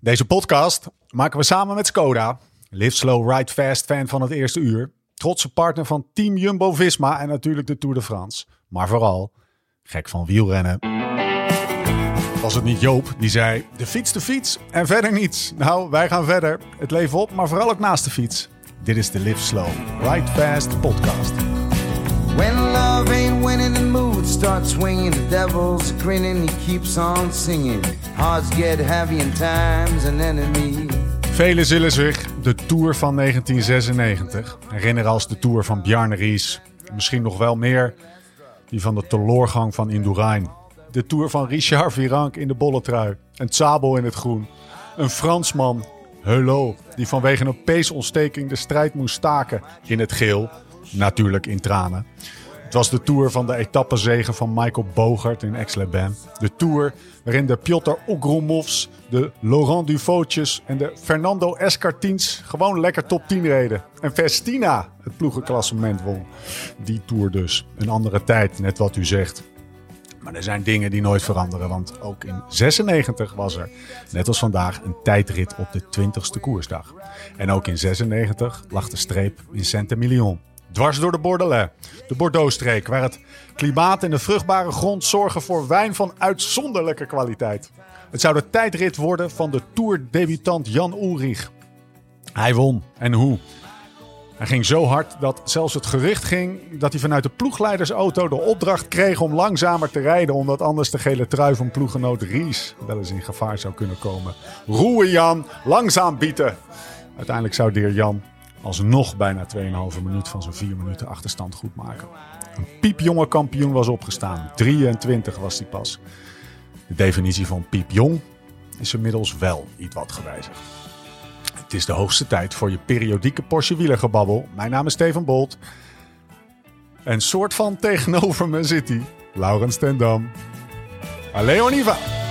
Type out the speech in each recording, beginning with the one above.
Deze podcast maken we samen met Skoda. Live Slow, Ride Fast fan van het eerste uur. Trotse partner van Team Jumbo-Visma en natuurlijk de Tour de France. Maar vooral gek van wielrennen. Was het niet Joop die zei, de fiets de fiets en verder niets. Nou, wij gaan verder. Het leven op, maar vooral ook naast de fiets. Dit is de Live Slow, Ride Fast podcast. When love ain't winning, the mood starts swinging. The devil's grinning, he keeps on singing. Hearts get heavy and time's an enemy. Velen zullen zich de Tour van 1996 herinneren als de Tour van Bjarne Ries. Misschien nog wel meer die van de teloorgang van Indurain. De Tour van Richard Virenque in de bolle trui. Een Zabel in het groen. Een Fransman, Hulot, die vanwege een peesontsteking de strijd moest staken in het geel. Natuurlijk in tranen. Het was de Tour van de etappezegen van Michael Bogert in Aix-les-Bains. De Tour waarin de Piotr Ogromovs, de Laurent Dufautjes en de Fernando Escartins gewoon lekker top 10 reden. En Festina het ploegenklassement won. Die Tour dus. Een andere tijd, net wat u zegt. Maar er zijn dingen die nooit veranderen, want ook in 96 was er, net als vandaag, een tijdrit op de 20ste koersdag. En ook in 96 lag de streep in Saint-Emilion. Dwars door de Bordelais, de Bordeaux-streek, waar het klimaat en de vruchtbare grond zorgen voor wijn van uitzonderlijke kwaliteit. Het zou de tijdrit worden van de Tour-debutant Jan Ulrich. Hij won. En hoe? Hij ging zo hard dat zelfs het gerucht ging dat hij vanuit de ploegleidersauto de opdracht kreeg om langzamer te rijden, omdat anders de gele trui van ploeggenoot Ries wel eens in gevaar zou kunnen komen. Roeien Jan, langzaam bieten. Uiteindelijk zou de heer Jan alsnog bijna 2,5 minuut van zijn 4 minuten achterstand goed maken. Een piepjonge kampioen was opgestaan. 23 was hij pas. De definitie van piepjong is inmiddels wel iets wat gewijzigd. Het is de hoogste tijd voor je periodieke Porsche wielergebabbel. Mijn naam is Steven Bolt. En soort van tegenover me zit hij, Laurens ten Dam. Allee, Niva.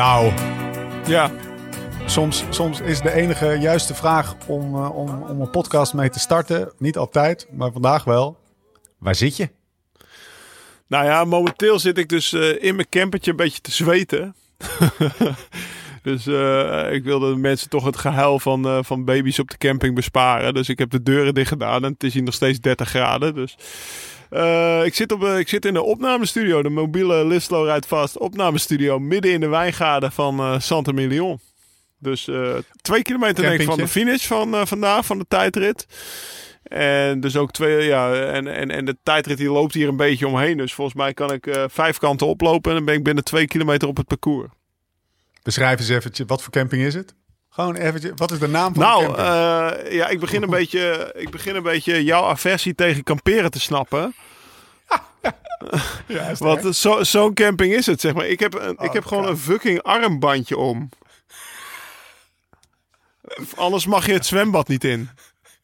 Blauw. Ja, Soms, soms is de enige juiste vraag om, eh, om, om een podcast mee te starten. Niet altijd, maar vandaag wel. Waar zit je? nou ja, momenteel zit ik dus eh, in mijn campertje een beetje te zweten. dus eh, ik wilde de mensen toch het gehuil van, van baby's op de camping besparen. Dus ik heb de deuren dicht gedaan en het is hier nog steeds 30 graden. Dus eh, ik, zit op, eh, ik zit in de opnamestudio, de mobiele Listlo rijdt vast opnamestudio, midden in de wijngaarden van eh Saint-Emilion. Dus twee kilometer denk ik van de finish van vandaag, van de tijdrit. En dus ook twee, ja, en, en, en de tijdrit die loopt hier een beetje omheen. Dus volgens mij kan ik vijf kanten oplopen en dan ben ik binnen twee kilometer op het parcours. Beschrijf eens eventjes, wat voor camping is het? Gewoon eventjes, wat is de naam van de Nou, camping? eh, ja, ik begin, een beetje, ik begin een beetje jouw aversie tegen kamperen te snappen. ja, Want echt? zo- zo'n camping is het, zeg maar. Ik heb, een, ik Oh, heb gewoon een fucking armbandje om. Anders mag je het zwembad niet in.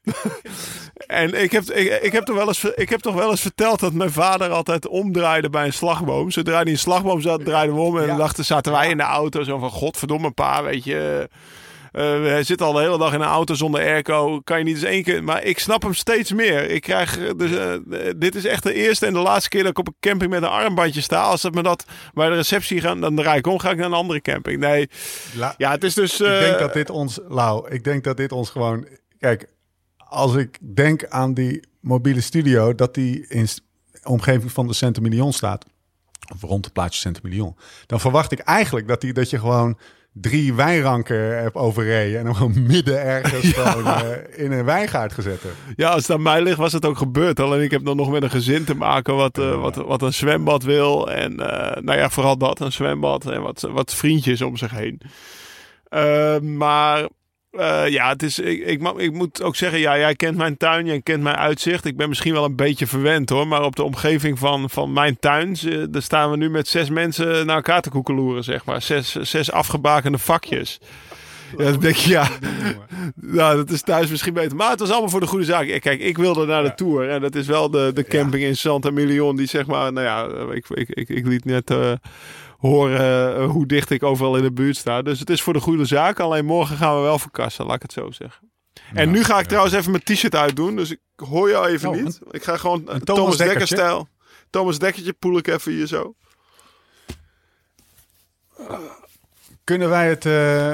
en ik heb, ik, ik, heb toch wel eens, ik heb toch wel eens verteld dat mijn vader altijd omdraaide bij een slagboom. Zodra hij een slagboom zat, draaiden we om. En Ja. dachten, zaten wij in de auto zo van... Godverdomme pa, weet je... eh, hij zit al de hele dag in een auto zonder airco. Kan je niet eens één keer... Maar ik snap hem steeds meer. Ik krijg... eh, Dus, eh, dit is echt de eerste en de laatste keer dat ik op een camping met een armbandje sta. Als dat me dat bij de receptie gaan, dan draai ik om. Ga ik naar een andere camping. Nee, La- ja, het is dus... ik denk dat dit ons, Lau, ik denk dat dit ons gewoon... Kijk, als ik denk aan die mobiele studio, dat die in omgeving van de Saint-Emilion staat, of rond het plaatsje Saint-Emilion, dan verwacht ik eigenlijk dat, die, dat je gewoon drie wijnranken hebt overreden en hem gewoon midden ergens gewoon, eh, in een wijngaard gezet. Ja, als het aan mij ligt, was het ook gebeurd. Alleen ik heb dan nog met een gezin te maken wat, eh, wat, wat een zwembad wil. En eh, nou ja, vooral dat, een zwembad en wat, wat vriendjes om zich heen. Eh, maar eh, ja, het is, ik, ik, moet ook zeggen, ja, jij kent mijn tuin, jij kent mijn uitzicht. Ik ben misschien wel een beetje verwend hoor, maar op de omgeving van, van mijn tuin, eh, daar staan we nu met zes mensen naar elkaar te koekeloeren, zeg maar. Zes, zes afgebakende vakjes. Ja, dan denk je, ja, nou, dat is thuis misschien beter. Maar het was allemaal voor de goede zaak. Eh, Kijk, ik wilde naar de Tour. En dat is wel de, de camping in Santa Emilion. Die zeg maar, nou ja, ik, ik, ik, ik liet net eh, horen eh, hoe dicht ik overal in de buurt sta. Dus het is voor de goede zaak. Alleen morgen gaan we wel verkassen, laat ik het zo zeggen. En nu ga ik trouwens even mijn t-shirt uitdoen. Dus ik hoor jou even Oh, niet. Ik ga gewoon een Thomas Thomas Dekker stijl. Thomas Dekkertje poel ik even hier zo. Kunnen wij het... eh,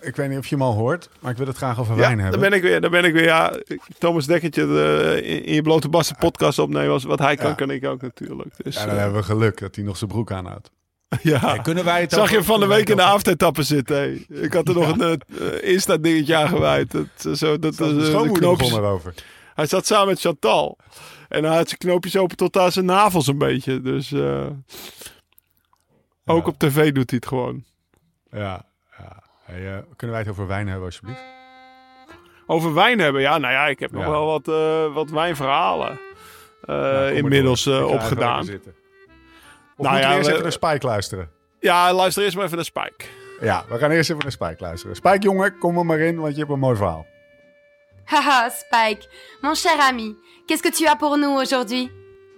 ik weet niet of je hem al hoort, maar ik wil het graag over wijn hebben. daar ben ik weer. Daar ben ik weer. Ja, Thomas Dekkertje de, in, in je blote bassen podcast opnemen. Als wat hij kan, Ja. kan ik ook natuurlijk. Dus, Ja, dan eh, hebben we geluk dat hij nog zijn broek aanhoudt. ja. kunnen wij het Zag je van de week in de avondetappe zitten? Ik had er nog een uh, Insta-dingetje aan gewijd. Dat, eh, zo, dat, eh, de schoonmoeder knoopjes, erover. hij zat samen met Chantal. En hij had zijn knoopjes open tot aan zijn navels een beetje. Dus eh, ook op tv doet hij het gewoon. Ja, ja. Hey, eh, kunnen wij het over wijn hebben, alsjeblieft? Over wijn hebben. Ja, nou ja, ik heb nog wel wat, eh, wat wijnverhalen eh, Nou, inmiddels eh, opgedaan. Of Nou moeten ja, we eerst we- even naar Spike luisteren? Ja, luister eerst maar even naar Spike. Ja, we gaan eerst even naar Spike luisteren. Spike, jongen, kom er maar in, want je hebt een mooi verhaal. Haha, Spike, mon cher ami, qu'est-ce que tu as pour nous aujourd'hui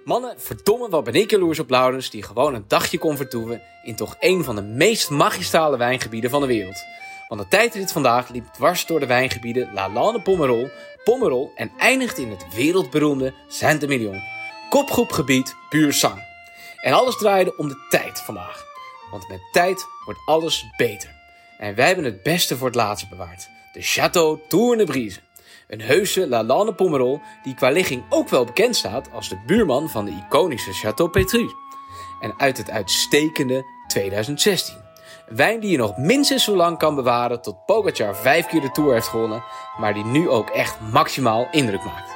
Mannen, verdomme wat ben ik jaloers op Laurens die gewoon een dagje kon vertoeven in toch een van de meest magistrale wijngebieden van de wereld. Want de tijdrit vandaag liep dwars door de wijngebieden La Lande Pomerol, Pomerol en eindigt in het wereldberoemde Saint-Emilion. Kopgroepgebied puur sang. En alles draaide om de tijd vandaag. Want met tijd wordt alles beter. En wij hebben het beste voor het laatst bewaard. De Château Tourne-Brise. Een heuse La Lande Pomerol die qua ligging ook wel bekend staat als de buurman van de iconische Château Petrus. En uit het uitstekende 2016. Een wijn die je nog minstens zo lang kan bewaren tot Pogacar vijf keer de Tour heeft gewonnen, maar die nu ook echt maximaal indruk maakt.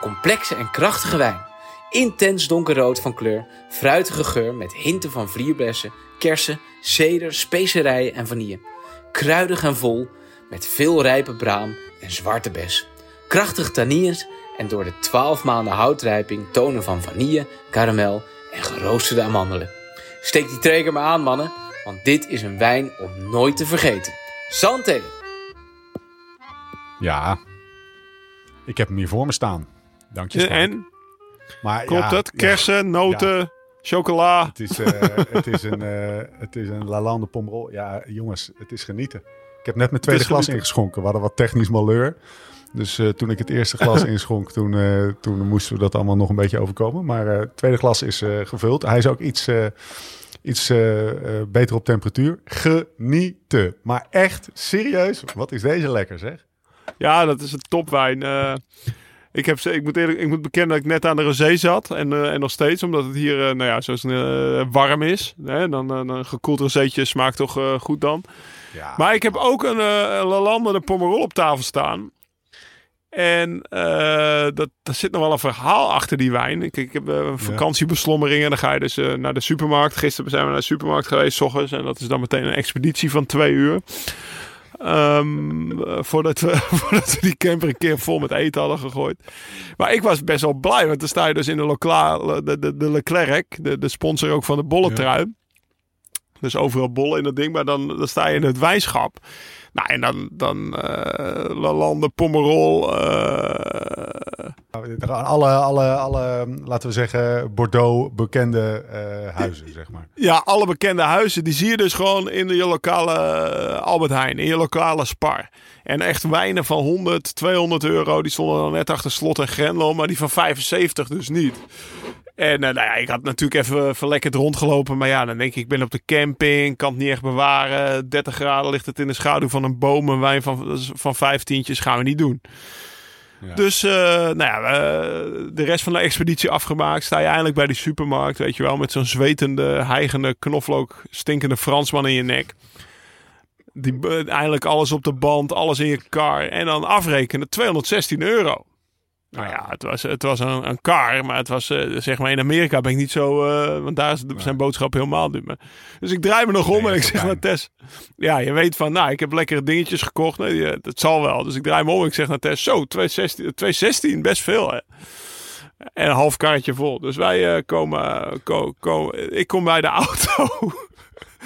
Complexe en krachtige wijn. Intens donkerrood van kleur, fruitige geur met hinten van vlierbessen, kersen, ceder, specerijen en vanille. Kruidig en vol, met veel rijpe braam en zwarte bes. Krachtig tannines en door de 12 maanden houtrijping tonen van vanille, karamel en geroosterde amandelen. Steek die treger maar aan, mannen, want dit is een wijn om nooit te vergeten. Santé! Ja, ik heb hem hier voor me staan. Dank je. En, maar, klopt ja, het? Kersen, noten, chocola. het, is, eh, het, is een, eh, het is een Lalande Pomerol. Ja, jongens, het is genieten. Ik heb net mijn tweede glas genieten. ingeschonken. We hadden wat technisch malheur. Dus eh, toen ik het eerste glas inschonk, toen, toen moesten we dat allemaal nog een beetje overkomen. Maar het tweede glas is gevuld. Hij is ook iets, iets beter op temperatuur. Genieten. Maar echt, serieus, wat is deze lekker zeg. Ja, dat is een topwijn. Ik, heb, ze- ik, moet eerlijk, ik moet bekennen dat ik net aan de rosé zat. En, eh, en nog steeds, omdat het hier eh, nou ja, zoals, eh, warm is. Hè, dan een gekoeld rozeetje smaakt toch goed dan. Ja, Maar ik heb ook een uh, Lalande de Pomerol op tafel staan. En dat, daar zit nog wel een verhaal achter die wijn. Ik, ik heb een vakantiebeslommering en dan ga je dus naar de supermarkt. Gisteren zijn we naar de supermarkt geweest, s ochtends. En dat is dan meteen een expeditie van twee uur. Ehm, eh, voordat, we, voordat we die camper een keer vol met eten hadden gegooid. Maar ik was best wel blij, want dan sta je dus in de lokale, de, de, de Leclerc, de, de sponsor ook van de bolletrui. Dus overal bollen in dat ding, maar dan, dan sta je in het wijnschap. Nou, en dan, dan eh Lalande, Pomerol. eh, alle, alle, alle, laten we zeggen, Bordeaux bekende eh, huizen, zeg maar. ja, alle bekende huizen, die zie je dus gewoon in je lokale Albert Heijn, in je lokale Spar. En echt wijnen van 100, 200 euro, die stonden dan net achter slot en grendel, maar die van 75 dus niet. En eh, nou ja, ik had natuurlijk even verlekkerd rondgelopen. Maar ja, dan denk ik, ik ben op de camping. Kan het niet echt bewaren. 30 graden ligt het in de schaduw van een boom. Een wijn van, van vijftientjes gaan we niet doen. Ja. Dus, eh, nou ja, eh, de rest van de expeditie afgemaakt. Sta je eindelijk bij die supermarkt, weet je wel. Met zo'n zwetende, hijgende, knoflook, stinkende Fransman in je nek. Die, eh, eindelijk alles op de band, alles in je car. En dan afrekenen, 216 euro. Nou ja, het was, het was een, een car, maar het was, eh, zeg maar, in Amerika ben ik niet zo, eh, want daar is- zijn boodschappen helemaal duur. Dus ik draai me nog om Nee, en ik zeg naar Tess, ja, je weet van, nou, ik heb lekkere dingetjes gekocht, nee, eh, dat zal wel. Dus ik draai me om en ik zeg naar Tess, zo, 216, 216 best veel, hè. En een half karretje vol. Dus wij komen, ko, ko- ik kom bij de auto.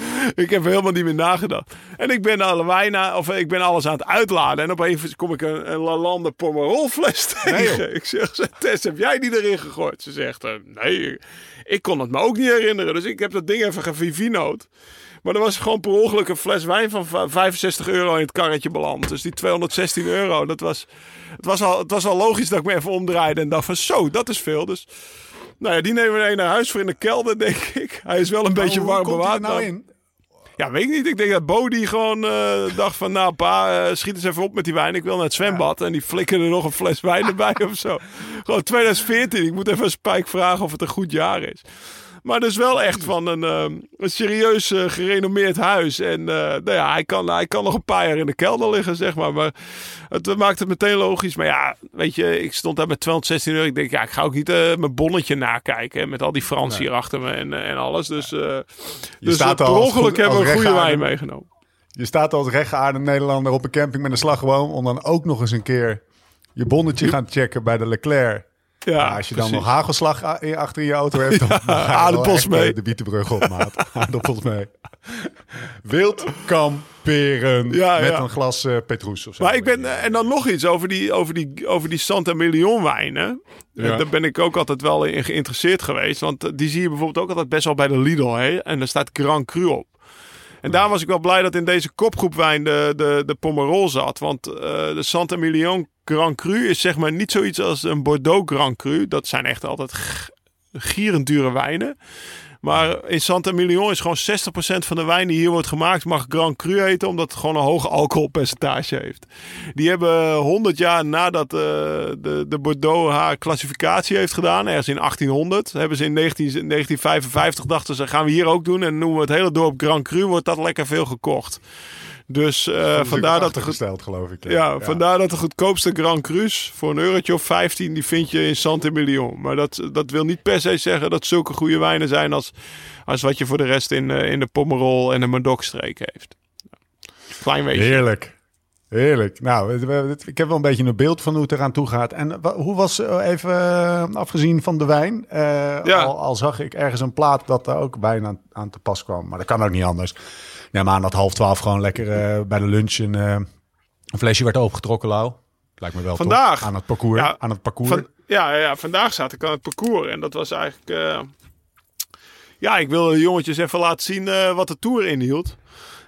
ik heb helemaal niet meer nagedacht. En ik ben alle wijn, of ik ben alles aan het uitladen. En opeens kom ik een, een Lalande Pomerol fles tegen. ik zeg, ze, Tess, heb jij die erin gegooid? Ze zegt, eh, nee, ik kon het me ook niet herinneren. Dus ik heb dat ding even gevivinoot. Maar er was gewoon per ongeluk een fles wijn van va- 65 euro in het karretje beland. Dus die 216 euro, dat was, het, was al, het was al logisch dat ik me even omdraaide en dacht van zo, dat is veel. Dus nou ja, die nemen we naar huis voor in de kelder, denk ik. Hij is wel een beetje Hoe warm komt hij er bewaard. nou in? Ja, weet ik niet. Ik denk dat Bodie gewoon eh, dacht van... Nou, pa, eh, schiet eens even op met die wijn. Ik wil naar het zwembad. En die flikkerde nog een fles wijn erbij of zo. Gewoon 2014. Ik moet even een Spijk vragen of het een goed jaar is. Maar dus wel echt van een, eh, een serieus eh, gerenommeerd huis. En eh, nou ja, hij kan, hij kan nog een paar jaar in de kelder liggen, zeg maar. Maar het maakt het meteen logisch. Maar ja, weet je, ik stond daar met 216 euro. Ik denk, ja, ik ga ook niet eh, mijn bonnetje nakijken. hè, Met al die Frans hier achter me en, en alles. Dus, eh dus staat per ongeluk hebben we een goede wijn meegenomen. Je staat als rechtgeaarde Nederlander op een camping met een slagboom... om dan ook nog eens een keer je bonnetje gaan checken bij de Leclerc. Ja, als je dan nog hagelslag achter je auto hebt... dan, aardappels mee. de Bietenbrug op, maat. aardappels mee. Wild kamperen Ja, met ja. een glas eh Petrus of zo. Maar ik ben, eh, en dan nog iets over die, over die, over die Santa Million wijnen. Eh, Ja. Daar ben ik ook altijd wel in geïnteresseerd geweest. Want die zie je bijvoorbeeld ook altijd best wel bij de Lidl. Hè? En daar staat Grand Cru op. En daar was ik wel blij dat in deze kopgroep wijn de, de, de Pomerol zat. Want de Santa Million Grand Cru is zeg maar niet zoiets als een Bordeaux Grand Cru. Dat zijn echt altijd gierend dure wijnen. Maar in Santa Million is gewoon 60% van de wijn die hier wordt gemaakt mag Grand Cru heten, omdat het gewoon een hoog alcoholpercentage heeft. Die hebben 100 jaar nadat eh, de, de Bordeaux haar klassificatie heeft gedaan, ergens in 1800, hebben ze in 19, 1955 dachten ze gaan we hier ook doen en noemen we het hele dorp Grand Cru, wordt dat lekker veel gekocht. Dus eh, vandaar dat gesteld, geloof ik. ja, vandaar dat de goedkoopste Grand Cru's voor een eurotje of 15, die vind je in Saint-Emilion. Maar dat, dat wil niet per se zeggen dat zulke goede wijnen zijn als, als wat je voor de rest in, eh, in de Pomerol en de Medoc-streek heeft. Klein weetje. Heerlijk. Heerlijk. Nou, ik heb wel een beetje een beeld van hoe het eraan toe gaat. En hoe was, eh, even afgezien van de wijn, Ja. al, al zag ik ergens een plaat dat daar ook wijn aan, aan te pas kwam. Maar dat kan ook niet anders. Ja, maar aan dat half twaalf gewoon lekker eh, bij de lunch een, eh, een flesje werd opengetrokken, Lau. Lijkt me wel top. Vandaag? Aan het parcours. Ja, aan het parcours. Van, ja, ja, vandaag zat ik aan het parcours en dat was eigenlijk... eh, ja, ik wilde de jongetjes even laten zien wat de Tour inhield.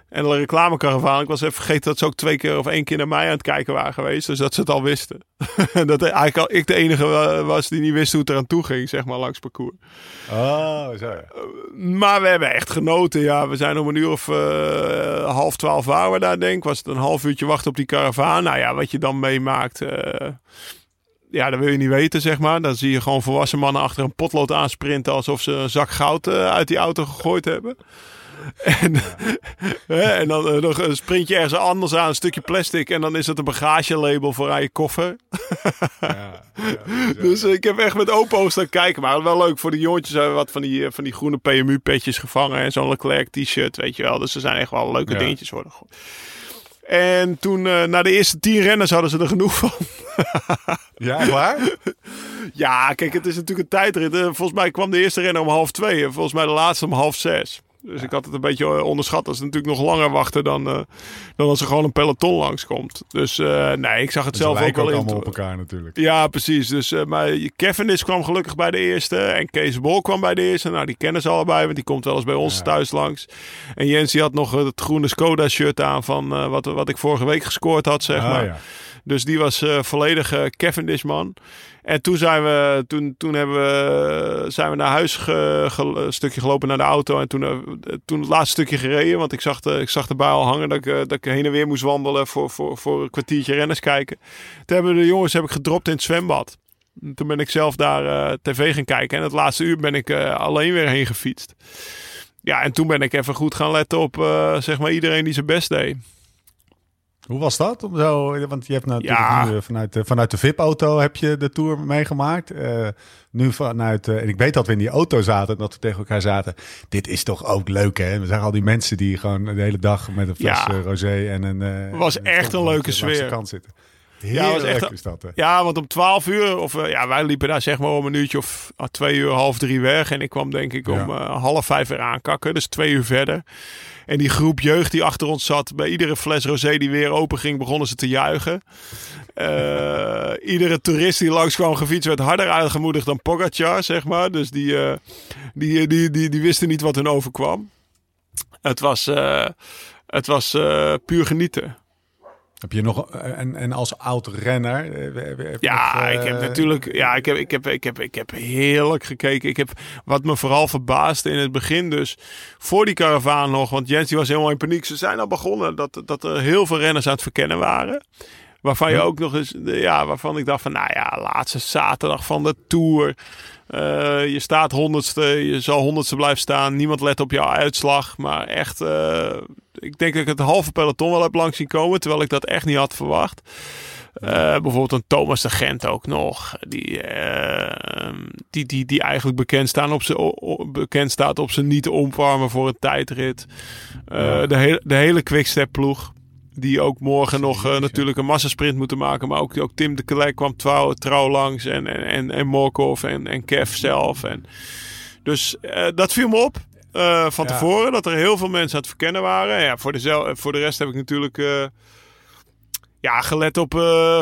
En de reclamekaravaan, ik was even vergeten dat ze ook twee keer of één keer naar mij aan het kijken waren geweest. Dus dat ze het al wisten. dat eigenlijk al ik de enige wa- was die niet wist hoe het eraan toe ging, zeg maar, langs het parcours. Oh, zo ja. Maar we hebben echt genoten. Ja, we zijn om een uur of eh, half twaalf waren we daar, denk ik. Was het een half uurtje wachten op die karavaan. Nou ja, wat je dan meemaakt. eh, ja, dat wil je niet weten, zeg maar. Dan zie je gewoon volwassen mannen achter een potlood aansprinten... alsof ze een zak goud eh, uit die auto gegooid hebben. En, en dan eh, nog een sprint je ergens anders aan, een stukje plastic... en dan is het een bagagelabel voor aan je koffer. Dus eh, ik heb echt met open ogen staan kijken. Maar wel leuk voor de jongetjes. hebben we wat van die, eh, van die groene PMU-petjes gevangen. En zo'n Leclerc t-shirt, weet je wel. Dus er zijn echt wel leuke Ja. dingetjes worden. En toen, na de eerste tien renners hadden ze er genoeg van. Ja, waar? Ja, kijk, het is natuurlijk een tijdrit. Volgens mij kwam de eerste renner om half twee. En volgens mij de laatste om half zes. Dus ik had het een beetje eh, onderschat. Dat is natuurlijk nog langer wachten dan, eh, dan als er gewoon een peloton langskomt. Dus eh, nee, ik zag het Ze zelf ook wel in. allemaal op elkaar natuurlijk. Ja, precies. Dus, eh, maar Cavendish kwam gelukkig bij de eerste. En Kees Bol kwam bij de eerste. Nou, die kennen ze allebei, want die komt wel eens bij ons thuis langs. En Jens die had nog het groene Skoda-shirt aan van wat, wat ik vorige week gescoord had, zeg Ah, maar. ja. Dus die was eh volledig eh, Cavendish-man. En toen zijn we, toen, toen hebben we, zijn we naar huis een stukje gelopen naar de auto. En toen, eh, toen het laatste stukje gereden. Want ik zag, de, ik zag erbij al hangen dat ik, eh, dat ik heen en weer moest wandelen voor, voor, voor een kwartiertje renners kijken. Toen hebben de jongens heb ik gedropt in het zwembad. En Toen ben ik zelf daar tv gaan kijken. En het laatste uur ben ik alleen weer heen gefietst. Ja, en toen ben ik even goed gaan letten op zeg maar iedereen die zijn best deed. Hoe was dat? Om zo, want je hebt natuurlijk Ja. nu, vanuit, de- vanuit de VIP-auto heb je de tour meegemaakt. Eh, nu vanuit, eh, en ik weet dat we in die auto zaten, dat we tegen elkaar zaten. Dit is toch ook leuk, hè? We zagen al die mensen die gewoon de hele dag met een fles Ja. eh, rosé en een. eh, Was echt een leuke sfeer. kant zitten. Ja, was echt- is dat. Ja, want om 12 uur, of eh, ja, wij liepen daar zeg maar om een uurtje of ah, twee uur, half drie weg. En ik kwam denk ik om Ja. eh, half vijf weer aankakken, dus twee uur verder. En die groep jeugd die achter ons zat, bij iedere fles rosé die weer open ging, begonnen ze te juichen. Eh, iedere toerist die langs kwam gefietst werd harder aangemoedigd dan Pogacar, zeg maar. Dus die, die, die, die, die wisten niet wat hun overkwam. het was, het was puur genieten. Heb je nog, eh, en, en als oud renner? eh, Ja, nog, eh, ik heb natuurlijk. Ja, ik heb, ik, heb, ik, heb, ik heb heerlijk gekeken. Ik heb wat me vooral verbaasde in het begin, dus voor die karavaan nog. Want Jens die was helemaal in paniek. Ze zijn al begonnen dat, dat er heel veel renners aan het verkennen waren. Waarvan je Ja. ook nog eens, ja, waarvan ik dacht van, nou ja, laatste zaterdag van de tour. Eh, je staat honderdste, je zal honderdste blijven staan. Niemand let op jouw uitslag. Maar echt, eh, ik denk dat ik het halve peloton wel heb langs zien komen. Terwijl ik dat echt niet had verwacht. Eh, bijvoorbeeld een Thomas de Gent ook nog. Die, die, die, die eigenlijk bekend, staan op o- bekend staat op zijn niet opwarmen voor een tijdrit. De, hele de hele Quickstep ploeg. Die ook morgen nog eh, natuurlijk een massasprint moeten maken. Maar ook, ook Tim de Klerk kwam trouw, trouw langs. En, en, en, en Morkov en, en Kev zelf. En, dus eh, dat viel me op. eh, van Ja. tevoren dat er heel veel mensen aan het verkennen waren. Ja, voor, de, voor de rest heb ik natuurlijk ja, gelet, op,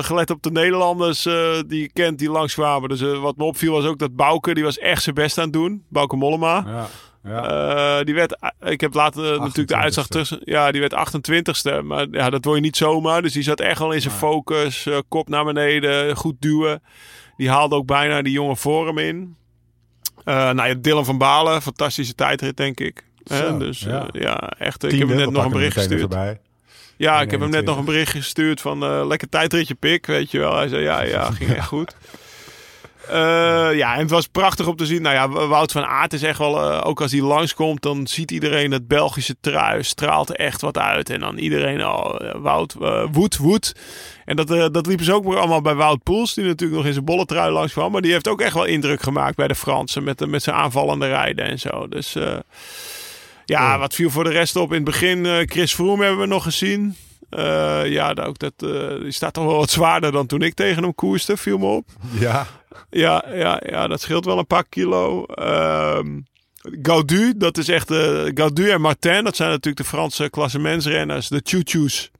gelet op de Nederlanders die je kent die langskwamen. Dus eh, wat me opviel was ook dat Bouke, die was echt zijn best aan het doen. Bouke Mollema. Ja, ja. Eh, die werd, ik heb later eh, natuurlijk de 28ste. uitslag tussen. Ja, die werd 28ste. Maar ja, dat word je niet zomaar. Dus die zat echt wel in zijn focus. eh, kop naar beneden, goed duwen. Die haalde ook bijna die jonge vorm in. Eh nou ja, Dylan van Balen, fantastische tijdrit, denk ik. Zo, dus ja. ja, ja echt. Ik heb hem net nog een bericht er gestuurd. Ja, ik heb hem net 21. nog een bericht gestuurd van eh, lekker tijdritje pik, weet je wel. Hij zei ja, ja, ging echt goed. Eh, ja, en het was prachtig om te zien. Nou ja, Wout van Aert is echt wel, eh, ook als hij langskomt, dan ziet iedereen het Belgische trui, straalt er echt wat uit. En dan iedereen, oh, eh, Wout, woed, woed. En dat, eh, dat liepen ze ook weer allemaal bij Wout Poels, die natuurlijk nog in zijn bolle trui langs kwam. Maar die heeft ook echt wel indruk gemaakt bij de Fransen met, met zijn aanvallende rijden en zo. Dus ja, wat viel voor de rest op? In het begin, Chris Froome hebben we nog gezien. Ja, ook dat, die staat toch wel wat zwaarder dan toen ik tegen hem koerste, viel me op. Ja, Ja, ja, ja, dat scheelt wel een paar kilo. Ehm Gaudu, dat is echt de Gaudu en Martin, dat zijn natuurlijk de Franse klassementsrenners, de choo-choos.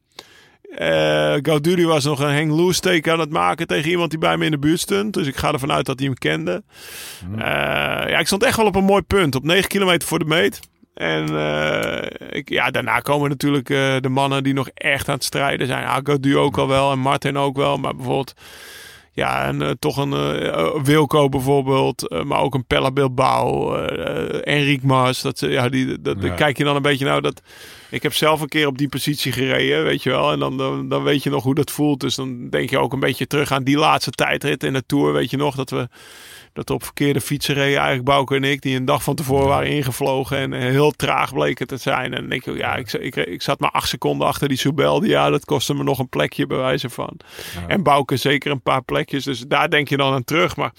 Eh Gaudu die was nog een hang loose aan het maken tegen iemand die bij me in de buurt stond. Dus ik ga ervan uit dat hij hem kende. Eh, ja, ik stond echt wel op een mooi punt. Op 9 kilometer voor de meet. En ik, ja, daarna komen natuurlijk de mannen die nog echt aan het strijden zijn. Gaudu ook al wel en Martin ook wel. Maar bijvoorbeeld ja, en eh, toch een eh, Wilco bijvoorbeeld, maar ook een Pella Bilbao, Enric Mas. Dat, ze- ja, die, dat, Ja. kijk je dan een beetje nou dat. Ik heb zelf een keer op die positie gereden, weet je wel. En dan, dan, dan weet je nog hoe dat voelt. Dus dan denk je ook een beetje terug aan die laatste tijdrit in de Tour. Weet je nog dat we, dat op verkeerde fietsen reden. Eigenlijk Bouke en ik, die een dag van tevoren waren ingevlogen. En eh, heel traag bleken te zijn. En je, ja, ik, ik, ik zat maar acht seconden achter die Soubel. Ja, dat kostte me nog een plekje bij wijze van. En Bouke zeker een paar plekjes. Dus daar denk je dan aan terug. Maar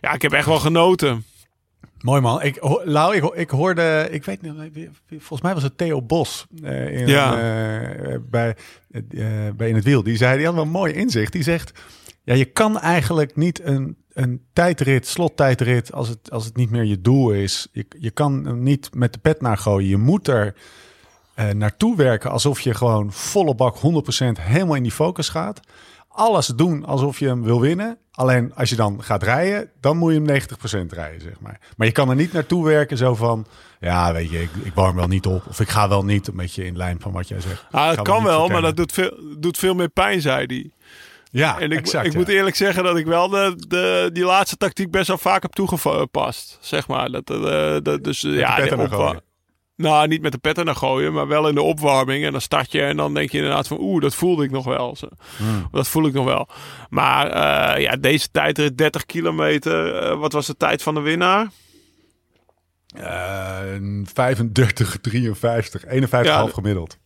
ja, ik heb echt wel genoten. mooi man. Ik, Lau, ik, ik hoorde, ik weet niet, volgens mij was het Theo Bos eh, in, Ja. eh, bij, eh, bij In het Wiel. Die zei, die had wel een mooi inzicht. Die zegt, ja, je kan eigenlijk niet een, een tijdrit, slottijdrit, als het, als het niet meer je doel is. Je, je kan hem niet met de pet naar gooien. Je moet er eh, naartoe werken alsof je gewoon volle bak 100% helemaal in die focus gaat. Alles doen alsof je hem wil winnen. Alleen als je dan gaat rijden, dan moet je hem 90% rijden, zeg maar. Maar je kan er niet naartoe werken zo van... Ja, weet je, ik, ik warm wel niet op. Of ik ga wel niet, een beetje in lijn van wat jij zegt. Ah, dat kan wel, maar dat doet veel, doet veel meer pijn, zei hij. Ja, En ik, exact, ik ja. moet eerlijk zeggen dat ik wel de, de, die laatste tactiek best wel vaak heb toegepast. Zeg maar. Dat, eh, dat, dus, ja, de opwa-. Nou, niet met de pet er naar gooien, maar wel in de opwarming. En dan start je en dan denk je inderdaad van... Oeh, dat voelde ik nog wel. Zo. Hmm. Dat voel ik nog wel. Maar eh, ja, deze tijd, 30 kilometer. eh, wat was de tijd van de winnaar? Eh, 35, 53, 51,5 Ja, gemiddeld.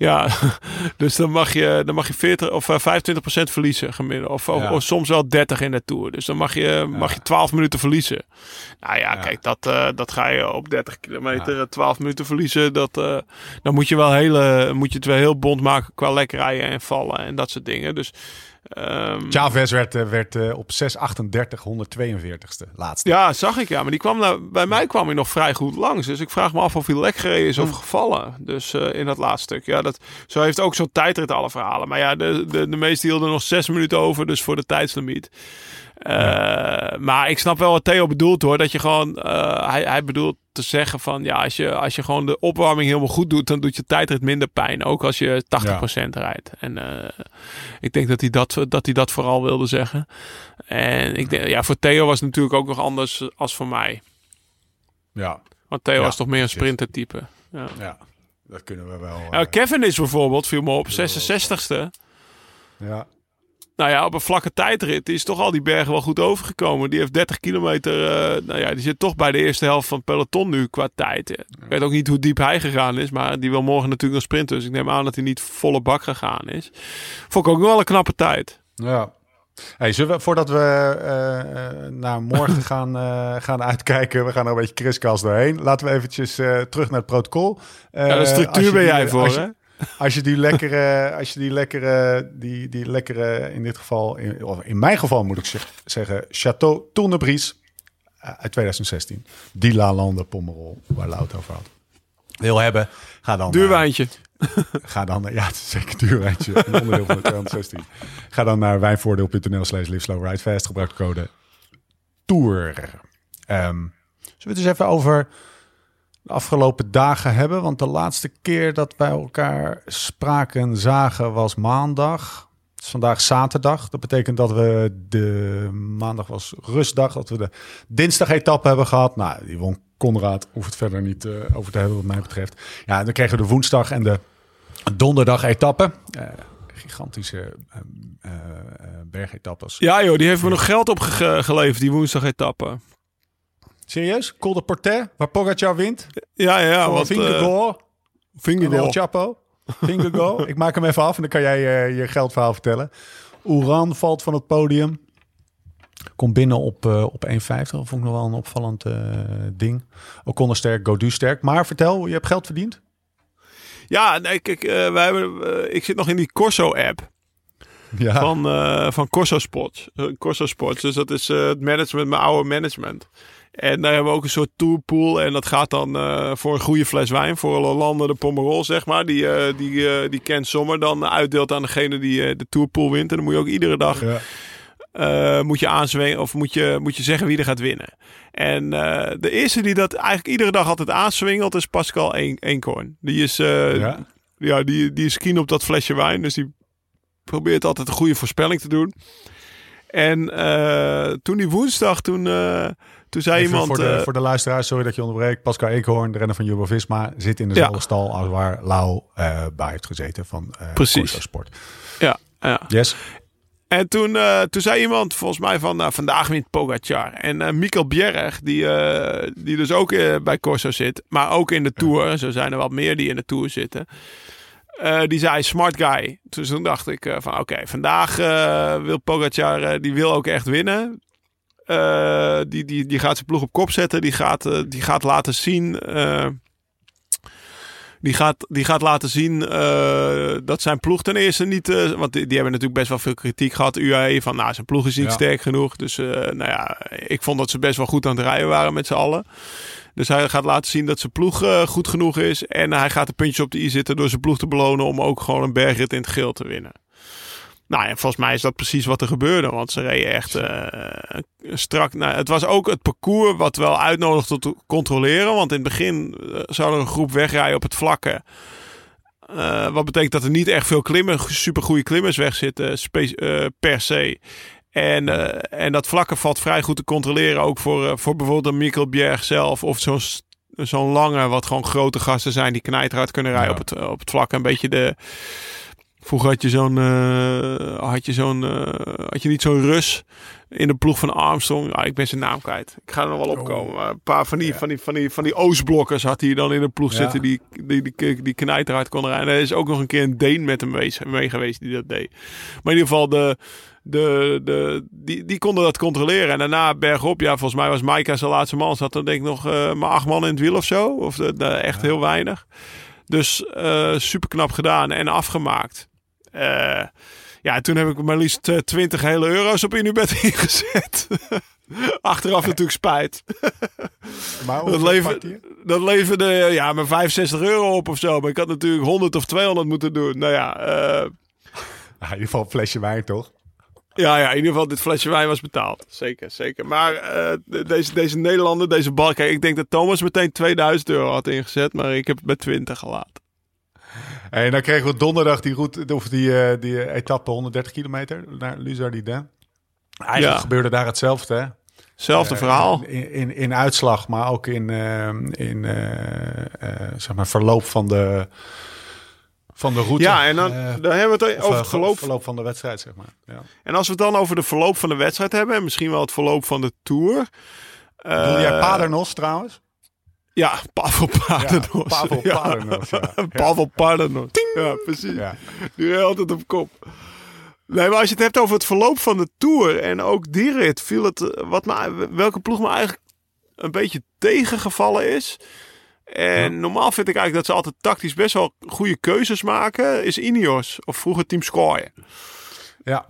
Ja, dus dan mag je, dan mag je 40 of eh, 25% verliezen gemiddeld. Of, of, Ja. of soms wel 30 in de Tour. Dus dan mag je, mag je 12 minuten verliezen. Nou ja, Ja. kijk, dat, eh, dat ga je op 30 kilometer eh, 12 minuten verliezen. Dat, eh, dan moet je, wel hele, moet je het wel heel bond maken qua lek rijden en vallen en dat soort dingen. Dus Chavez werd, eh, werd eh, op 638 142ste, laatste. ja, zag ik ja. Maar die kwam nou, bij mij kwam hij nog vrij goed langs. Dus ik vraag me af of hij lek gereden is of gevallen. Dus eh, in dat laatste stuk. Ja, dat, zo heeft ook zo'n tijdrit alle verhalen. Maar ja, de, de, de meesten hielden nog zes minuten over. Dus voor de tijdslimiet. Maar ik snap wel wat Theo bedoelt hoor. Dat je gewoon, hij, hij bedoelt te zeggen van ja, als je, als je gewoon de opwarming helemaal goed doet, dan doet je tijdrit minder pijn. Ook als je 80% rijdt. En eh, ik denk dat hij dat, dat hij dat vooral wilde zeggen. En ik denk, ja, voor Theo was het natuurlijk ook nog anders als voor mij. Ja, Want Theo Ja, was toch meer een sprintertype. Ja. ja, dat kunnen we wel. Ja, eh, Kevin is bijvoorbeeld, viel me op, 66ste. ja. Nou ja, op een vlakke tijdrit is toch al die bergen wel goed overgekomen. Die heeft 30 kilometer. eh, nou ja, die zit toch bij de eerste helft van het peloton nu qua tijd. Ik weet ook niet hoe diep hij gegaan is. Maar die wil morgen natuurlijk nog sprinten. Dus ik neem aan dat hij niet volle bak gegaan is. Vond ik ook wel een knappe tijd. Ja. Hey, zullen we, voordat we eh, eh, naar morgen gaan, gaan uitkijken, we gaan er een beetje kriskast doorheen. Laten we eventjes terug naar het protocol. Ja, de structuur ben jij voor, hè? Als je die lekkere, als je die lekkere, die, die lekkere, in dit geval, in, of in mijn geval moet ik zeg- zeggen, Chateau Tournebrise eh, uit 2016. Die La Lande Pomerol, waar Lau het over had. Wil hebben, ga dan... Duur naar- wijntje. Ga dan, ja, het is zeker een duur wijntje. Een onderdeel van de 216. Ga dan naar wijnvoordeel.nl slash. Gebruik de code TOUR. Ehm, zullen we het eens even over de afgelopen dagen hebben? Want de laatste keer dat wij elkaar spraken, zagen, was maandag. Het is vandaag zaterdag. Dat betekent dat we de maandag was rustdag. Dat we de dinsdag etappe hebben gehad. Nou, die won Conrad. Hoeft het verder niet eh, over te hebben wat mij betreft. Ja, en dan kregen we de woensdag en de donderdag etappe. Eh, gigantische eh, bergetappes. Ja joh, die heeft me nog geld opgeleverd, die woensdag etappe. Serieus? Col de Portet, waar Pogacar wint? Ja, ja, Want, Vingegaard. Vingegaard. Chapo. Vingegaard. Ik maak hem even af en dan kan jij eh, je geldverhaal vertellen. Oeran valt van het podium. Komt binnen op, eh op 1,50. Dat vond ik nog wel een opvallend eh, ding. Ocon sterk, Godu sterk. Maar vertel, je hebt geld verdiend? Ja, nee, kijk, wij hebben, ik zit nog in die Corso-app. Ja. van, van Corso Sports. Corso Sports. Dus dat is het management, mijn oude management. En daar hebben we ook een soort tourpool. En dat gaat dan eh, voor een goede fles wijn. Voor Lolande de Pomerol, zeg maar. Die, eh, die, eh, die Ken Sommer dan uitdeelt aan degene die de tourpool wint. En dan moet je ook iedere dag Ja. moet je aanzwingen of moet je, moet je zeggen wie er gaat winnen. En de eerste die dat eigenlijk iedere dag altijd aanswingelt is Pascal Een- Eenkorn. Die is, Ja. ja, die, die is keen op dat flesje wijn. Dus die probeert altijd een goede voorspelling te doen. En toen die woensdag, toen, toen zei Even iemand... voor, de, eh, voor de luisteraars, sorry dat je onderbreekt. Pascal Eekhoorn, de renner van Jumbo-Visma, zit in dezelfde Ja. stal als waar Lau eh bij heeft gezeten van eh Precies. Corso Sport. ja, ja. Yes. En toen, toen zei iemand volgens mij van vandaag wint Pogacar. En eh Mikkel Bjerg, die, die dus ook bij Corso zit, maar ook in de Tour. Zo zijn er wat meer die in de Tour zitten. Die zei smart guy. Dus toen dacht ik van oké, vandaag wil Pogacar, die wil ook echt winnen. Eh, die, die, die gaat zijn ploeg op kop zetten. Die gaat, eh, die gaat laten zien... eh, die gaat, die gaat laten zien dat zijn ploeg ten eerste niet... want die, die hebben natuurlijk best wel veel kritiek gehad. UAE van, nou, zijn ploeg is niet Ja. sterk genoeg. Dus nou ja, ik vond dat ze best wel goed aan het rijden waren met z'n allen. Dus hij gaat laten zien dat zijn ploeg goed genoeg is. En hij gaat de puntjes op de i zitten door zijn ploeg te belonen... om ook gewoon een bergrit in het geel te winnen. Nou, en volgens mij is dat precies wat er gebeurde. Want ze reden echt eh, strak. Nou, het was ook het parcours wat wel uitnodigt tot te controleren. Want in het begin eh, zou er een groep wegrijden op het vlakke. Eh, wat betekent dat er niet echt veel klimmen, supergoeie klimmers weg zitten per se. En, en dat vlakke valt vrij goed te controleren. Ook voor, voor bijvoorbeeld een Mikkel Bjerg zelf. Of zo'n zo'n lange, wat gewoon grote gasten zijn die knijterhard kunnen rijden Ja. op, het, op het vlak. Een beetje de... Vroeger had je zo'n, eh, had je zo'n, eh, had je niet zo'n Rus in de ploeg van Armstrong. Ah, ik ben zijn naam kwijt. Ik ga er nog wel opkomen. Maar een paar van die, van die, van die, van die Oostblokkers had hij dan in de ploeg Ja. zitten die, die, die, die knijterhard konden rijden. En er is ook nog een keer een Deen met hem mee, mee geweest die dat deed. Maar in ieder geval, de, de, de, die, die konden dat controleren. En daarna bergop, ja, volgens mij was Maika zijn laatste man. Zat er denk ik nog eh, maar acht man in het wiel of zo. Of de, de- echt heel weinig. Dus eh super knap gedaan en afgemaakt. Eh, ja, toen heb ik maar liefst eh, 20 hele euro's op Unibet ingezet. Achteraf natuurlijk spijt. Maar Dat, lever, dat leverde eh, ja, maar 65 euro op of zo. Maar ik had natuurlijk 100 of 200 moeten doen. Nou ja, eh, Ah, in ieder geval een flesje wijn, toch? Ja, ja, in ieder geval, dit flesje wijn was betaald. Zeker, zeker. Maar uh, deze, deze Nederlander, deze bal. Kijk, ik denk dat Thomas meteen 2000 euro had ingezet, maar ik heb het bij 20 gelaten. En dan kregen we donderdag die, route, of die, uh, die etappe 130 kilometer naar Luzardin. Eigenlijk ja. gebeurde daar hetzelfde. Hè? Hetzelfde uh, verhaal. In, in, in, uitslag, maar ook in, in zeg maar verloop van de van de route. Ja, en dan, dan hebben we het over het verloop. verloop van de wedstrijd, zeg maar. Ja. En als we het dan over de verloop van de wedstrijd hebben, en misschien wel het verloop van de Tour. Bedoel jij Padernos trouwens? Ja, Pavel Padernos. Ja, Pavel Padernos, ja. ja. Pavel Padernos. Ja, precies. Ja. Die altijd op kop. Nee, maar als je het hebt over het verloop van de Tour en ook die rit, viel het, wat me, welke ploeg me eigenlijk een beetje tegengevallen is, en normaal vind ik eigenlijk dat ze altijd tactisch best wel goede keuzes maken. Is Ineos of vroeger Team Sky. Ja.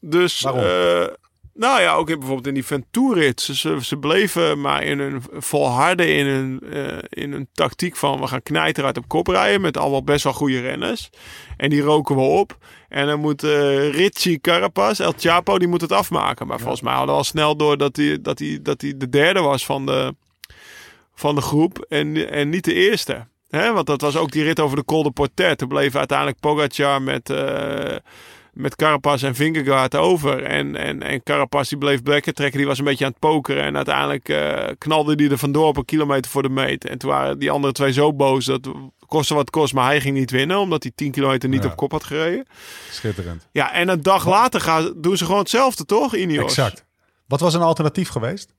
Dus, uh, nou ja, ook in, bijvoorbeeld in die Venturit. Ze, ze bleven maar in een volharden in een, uh, in een tactiek van we gaan knijter uit op kop rijden met allemaal best wel goede renners. En die roken we op. En dan moet uh, Richie Carapaz, El Chapo, die moet het afmaken. Maar volgens mij hadden we al snel door dat hij dat die, dat die de derde was van de van de groep en, en niet de eerste. Hè? Want dat was ook die rit over de Col de Portet. Toen bleef uiteindelijk Pogacar met, uh, met Carapaz en Vingegaard over. En, en, en Carapaz die bleef blekken trekken. Die was een beetje aan het pokeren. En uiteindelijk uh, knalde die er vandoor op een kilometer voor de meet. En toen waren die andere twee zo boos dat kostte wat kost. Maar hij ging niet winnen. Omdat hij 10 kilometer niet op kop had gereden. Schitterend. Ja, en een dag later gaan, doen ze gewoon hetzelfde toch, Ineos? Exact. Wat was een alternatief gewicht?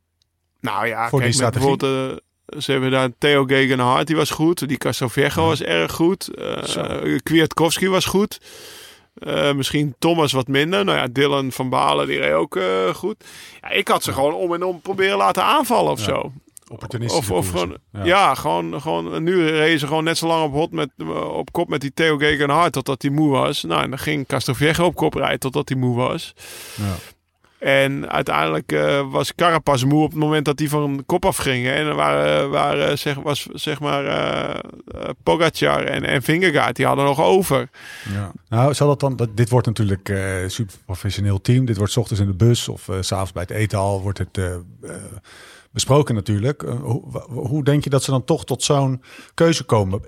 Nou ja, voor kijk, die strategie. bijvoorbeeld... Uh, ze hebben daar Theo Gegenhardt, die was goed. Die Castrovejo was erg goed. Uh, Kwiatkowski was goed. Uh, misschien Thomas wat minder. Nou ja, Dylan van Balen, die reed ook uh, goed. Ja, ik had ze gewoon om en om proberen laten aanvallen of ja. zo. Opportunistisch. Of, of gewoon, ja. ja, gewoon, gewoon. Nu reden ze gewoon net zo lang op, hot met, op kop met die Theo Gegenhardt totdat hij moe was. Nou, en dan ging Castrovejo op kop rijden totdat hij moe was. Ja. En uiteindelijk uh, was Carapaz moe op het moment dat hij van kop afging. En dan waren, waren zeg, was zeg maar uh, Pogacar en, en die hadden nog over. Ja. Nou, zal dat dan, dit wordt natuurlijk uh, super professioneel team. Dit wordt s ochtends in de bus of s s'avonds bij het eten al wordt het besproken natuurlijk. Hoe, hoe, denk je dat ze dan toch tot zo'n keuze komen?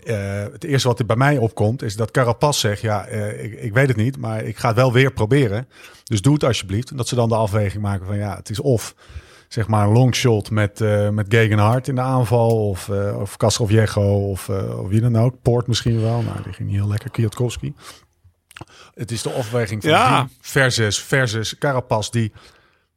Het eerste wat er bij mij opkomt is dat Carapaz zegt... ja, ik, ik, weet het niet, maar ik ga het wel weer proberen. Dus doe het alsjeblieft. En dat ze dan de afweging maken van ja, het is of zeg maar een longshot met, met Gegenhard in de aanval... of, of Viejo of, of wie dan ook. Poort misschien wel, nou die ging niet heel lekker. Kwiatkowski. Het is de afweging van ja. die versus, versus Carapaz die,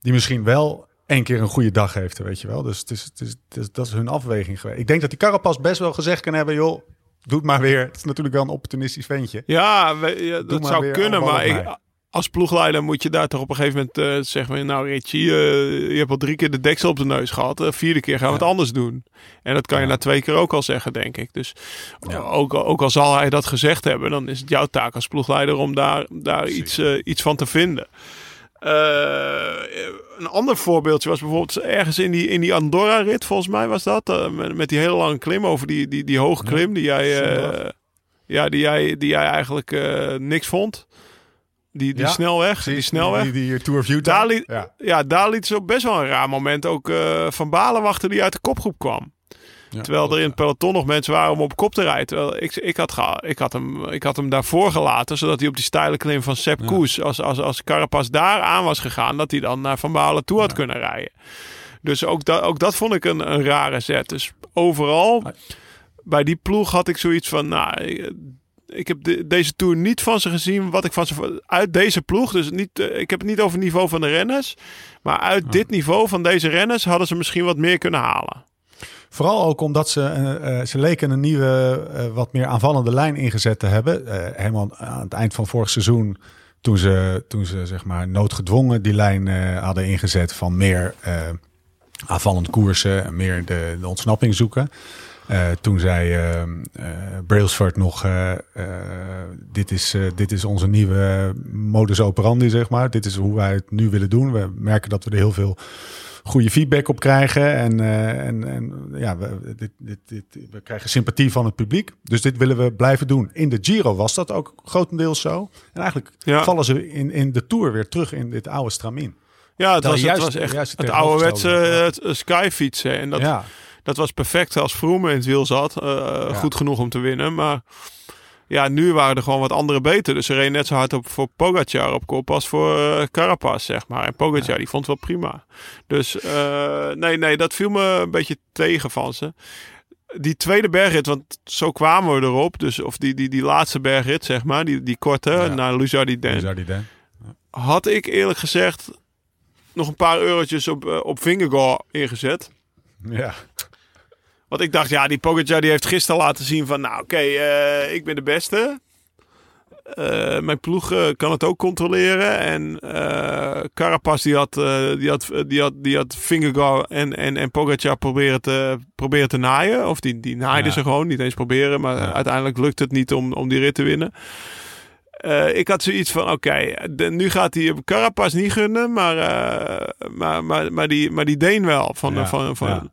die misschien wel één keer een goede dag heeft, weet je wel. Dus het is, het is, het is, dat is hun afweging geweest. Ik denk dat die Carapas best wel gezegd kan hebben, joh, doe het maar weer. Het is natuurlijk wel een opportunistisch ventje. Ja, we, ja dat zou kunnen, maar ik, als ploegleider moet je daar toch op een gegeven moment uh, zeggen, nou Richie, uh, je hebt al drie keer de deksel op de neus gehad. Uh, vierde keer gaan we ja. het anders doen. En dat kan je na twee keer ook al zeggen, denk ik. Dus ja. ook, ook al zal hij dat gezegd hebben, dan is het jouw taak als ploegleider om daar, daar iets, iets van te vinden. Een ander voorbeeldje was bijvoorbeeld ergens in die, in die Andorra-rit, volgens mij was dat. Met, met, die hele lange klim over die, die, die hoge klim, die jij, ja, die jij, die jij eigenlijk niks vond. Die, die ja, snelweg, precies, die snelweg. Die, die, die Tour of Daar liet, ja. ja. daar liet ze op best wel een raar moment ook Van Balen wachten die uit de kopgroep kwam. Ja, Terwijl er in het peloton nog mensen waren om op kop te rijden. Terwijl ik, ik, had, ga, ik, had hem, ik had hem daarvoor gelaten. Zodat hij op die steile klim van Sepp Koes. Als, als, als Carapaz daar aan was gegaan. Dat hij dan naar Van Balen toe had kunnen rijden. Dus ook, dat ook dat vond ik een, een rare zet. Dus overal bij die ploeg had ik zoiets van. Nou, ik heb de, deze tour niet van ze gezien wat ik van ze uit deze ploeg. Dus niet, ik heb het niet over het niveau van de renners. Maar uit dit niveau van deze renners hadden ze misschien wat meer kunnen halen. Vooral ook omdat ze, uh, ze leken een nieuwe, uh, wat meer aanvallende lijn ingezet te hebben. Helemaal aan het eind van vorig seizoen, toen ze, toen ze zeg maar noodgedwongen die lijn hadden ingezet van meer aanvallend koersen en meer de, de ontsnapping zoeken. Toen zei Brailsford nog, dit, is, dit is onze nieuwe modus operandi, zeg maar. Dit is hoe wij het nu willen doen. We merken dat we er heel veel goede feedback op krijgen. En, eh, en, en ja, we, dit, dit, dit, we krijgen sympathie van het publiek. Dus dit willen we blijven doen. In de Giro was dat ook grotendeels zo. En eigenlijk Ja. vallen ze in, in de Tour weer terug in dit oude stramien. Ja, het was, juist- het was echt het het ouderwetse uh, skyfietsen. En dat, ja, dat was perfect als Vroom in het wiel zat. Eh, Goed genoeg om te winnen. Maar ja, nu waren er gewoon wat andere beter. Dus ze reden net zo hard op voor Pogacar op kop als voor eh Carapaz, zeg maar. En Pogacar, die vond het wel prima. Dus eh, nee, nee, dat viel me een beetje tegen van ze. Die tweede bergrit, want zo kwamen we erop. Dus, of die, die, die laatste bergrit, zeg maar. Die, die korte, Ja. naar Luzardiden denken? had ik eerlijk gezegd nog een paar eurotjes op, op Vingegaard ingezet. Ja, Want ik dacht, ja, die Pogacar die heeft gisteren laten zien van... Nou, oké, eh, ik ben de beste. Eh, mijn ploeg eh, kan het ook controleren. En Carapaz die had, die had, die had, die had Vingegaard en, en, en Pogacar proberen te, proberen te naaien. Of die, die naaiden Ja. ze gewoon, niet eens proberen. Maar Ja. uiteindelijk lukt het niet om, om die rit te winnen. Ik had zoiets van, oké, nu gaat hij Carapaz niet gunnen, maar, maar, maar, maar, die, maar die Deen wel. Van, Ja, van, van, ja.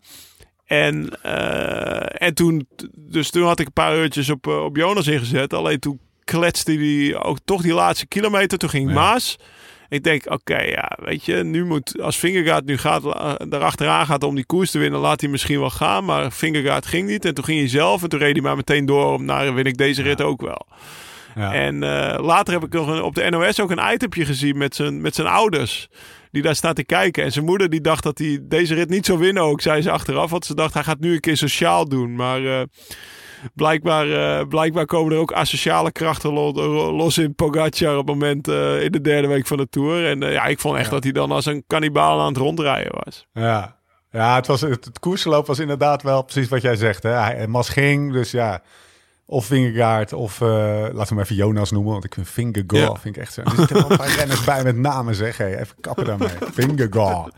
En, eh, en toen, dus toen had ik een paar uurtjes op, eh, op Jonas ingezet. Alleen toen kletste hij ook toch die laatste kilometer. Toen ging Ja. Maas. Ik denk, oké, ja, weet je, nu moet, als Vingegaard nu gaat, erachteraan gaat om die koers te winnen, laat hij misschien wel gaan. Maar Vingegaard ging niet. En toen ging hij zelf en toen reed hij maar meteen door om, nou, win ik deze rit ook wel. ja. En eh, later heb ik nog een, op de NOS ook een itempje gezien met zijn, met zijn ouders. Die daar staan te kijken. En zijn moeder die dacht dat hij deze rit niet zou winnen ook, zei ze achteraf. Want ze dacht hij gaat nu een keer sociaal doen. Maar eh, blijkbaar, eh, blijkbaar komen er ook asociale krachten lo- los in Pogacar op het moment eh, in de derde week van de Tour. En ja, ik vond echt dat hij dan als een kannibaal aan het rondrijden was. Ja, ja het, was, het, het koersverloop was inderdaad wel precies wat jij zegt. Hè? Hij, Mas ging, dus ja. Of Vingegaard, of eh, laten we hem even Jonas noemen. Want ik vind Vingegaard, Ja. vind ik echt zo. Er zitten wel een paar renners bij met namen, zeg. Hey, even kappen daarmee. Vingegaard.